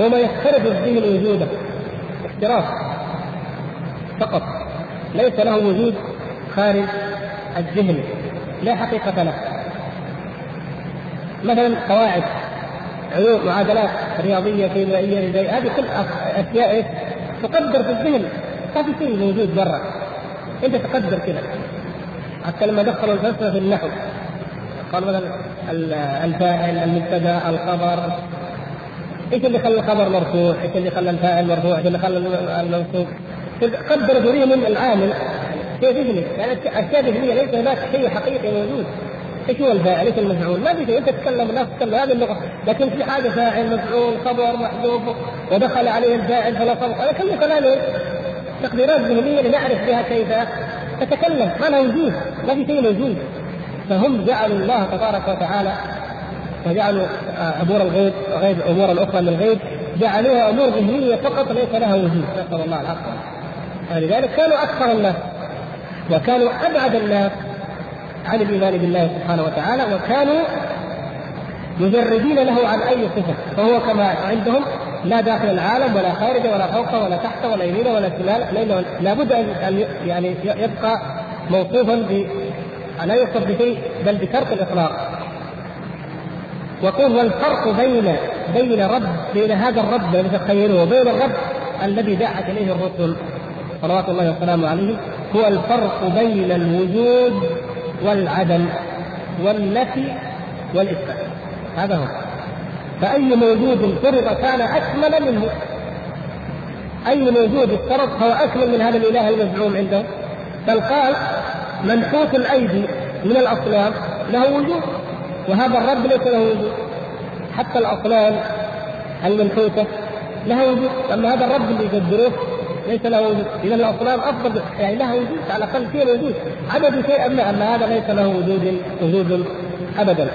هو ما يفترض الذهن وجوده افتراض فقط. ليس له وجود خارج الذهن. لا حقيقة له. مثلا قواعد علوم معادلات رياضية كيميائية هذه كل أشياء؟ تقدر في الذهن. ما في شيء موجود برا أنت تقدر كذا حتى لما دخلوا الفلسفة في النحو. قالوا مثلا الفاعل المبتدأ الخبر. إيش اللي خلى الخبر مرفوع؟ إيش اللي خلى الفاعل مرفوع؟ إيش اللي خلى المنصوب؟ قدر ذريه من العامل شيء ذهني. يعني أشياء ذهنية ليس هناك شيء حقيقي موجود. إيش هو الفاعل؟ إيش المفعول؟ ما في شيء أنت تتكلم الناس تتكلم. هذه اللغة. لكن في حاجة فاعل مفعول خبر محذوف ودخل عليه الفاعل فنصب هذا كله كلام تقديرات ذهنية لنعرف بها كيف؟ تتكلم. ما له وجود ما في شيء موجود. فهم جعلوا الله تبارك وتعالى وجعلوا أمور الغيب غيب أمور الأخرى من الغيب جعلوها أمور ذهنية فقط ليس لها وجود. نسأل الله العافية. ولذلك كانوا أكثر الناس وكانوا أبعد الناس عن الإيمان بالله سبحانه وتعالى وكانوا مجردين له عن أي صفة. فهو كما عندهم لا داخل العالم ولا خارجه ولا فوقه ولا تحته ولا يمينه ولا شماله لابد ان يعني يبقى موصوفا ب لا يوصف بشيء بل بترك الإطلاق. وقل والفرق بين بين رب بين هذا الرب الذي تخيله وبين الرب الذي دعت إليه الرسل صلوات الله وسلامه عليه هو الفرق بين الوجود والعدم والنفي والإثبات. هذا هو. فأي موجود فرض كان أكمل منه. أي موجود افترض هو أكمل من هذا الإله المزعوم عنده. بل قال منحوت الأيدي من الأصنام له وجود. وهذا الرب ليس له وجود. حتى الأصنام المنحوتة لها وجود أما هذا الرب اللي يقدروه ليس له وجود. إذا الأصنام أفضل يعني لها وجود على الأقل فيها وجود. عدد شيء أما أما هذا ليس له وجود وجود أبدا.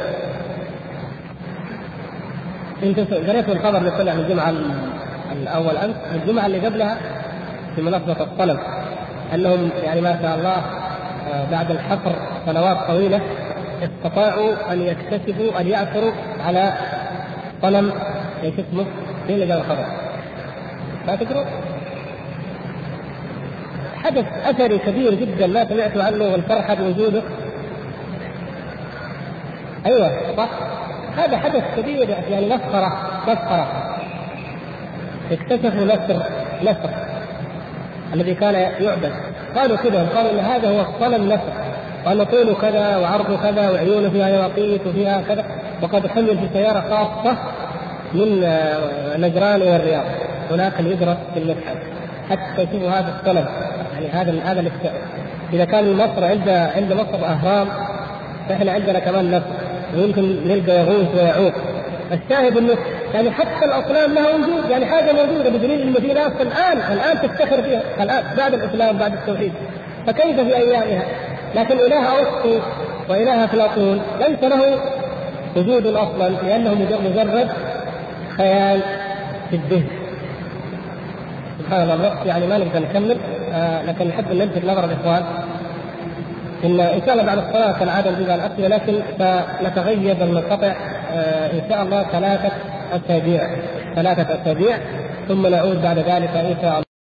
انت قريت الخبر اللي طلع من الجمعه الأول امس الجمعة اللي قبلها في منصة الطلب أنهم يعني ما شاء الله آه، بعد الحفر سنوات طويلة استطاعوا أن يكتسبوا أن يعثروا على قلم إيش اسمه؟ مين اللي قال الخبر؟ ما تدروا؟ حدث أثري كبير جدا ما سمعت عنه والفرحه بوجوده أيوه صح هذا حدث كبير يعني مسخرة مسخرة اكتشفوا نسر نسر الذي كان يعبد قالوا كذا قالوا إن هذا هو الصنم نسر وأن طوله كذا وعرضه كذا وعيونه فيها يواقيت وفيها كذا. وقد حمل في سياره خاصة من آه، نجران إلى الرياض. هناك يدرس في المتحف. حتى يشوفوا هذا الصنم يعني هذا هذا إذا كان مصر عند عند مصر أهرام فإحنا عندنا كمان نسر ويمكن نلقى يغوث ويعوق. الشاهد إنه يعني حتى الاصنام لها وجود. يعني حاجة موجودة بدليل ناس الآن الآن تفتخر فيها. الآن بعد الإسلام بعد التوحيد. فكيف في أيامها؟ لكن إله ارسطو وإله افلاطون ليس له وجود أصلا لأنه مجرد خيال في الذهن. سبحان الله يعني ما نقدر نكمل. آه لكن نحب أن نلفت نظر الإخوان. إن إن شاء الله بعد الصلاة كالعاده نجيب على الاسئله لكن سنتغيب وننقطع آه، إن شاء الله ثلاثة أسابيع. ثلاثة أسابيع ثم نعود بعد ذلك إن شاء الله.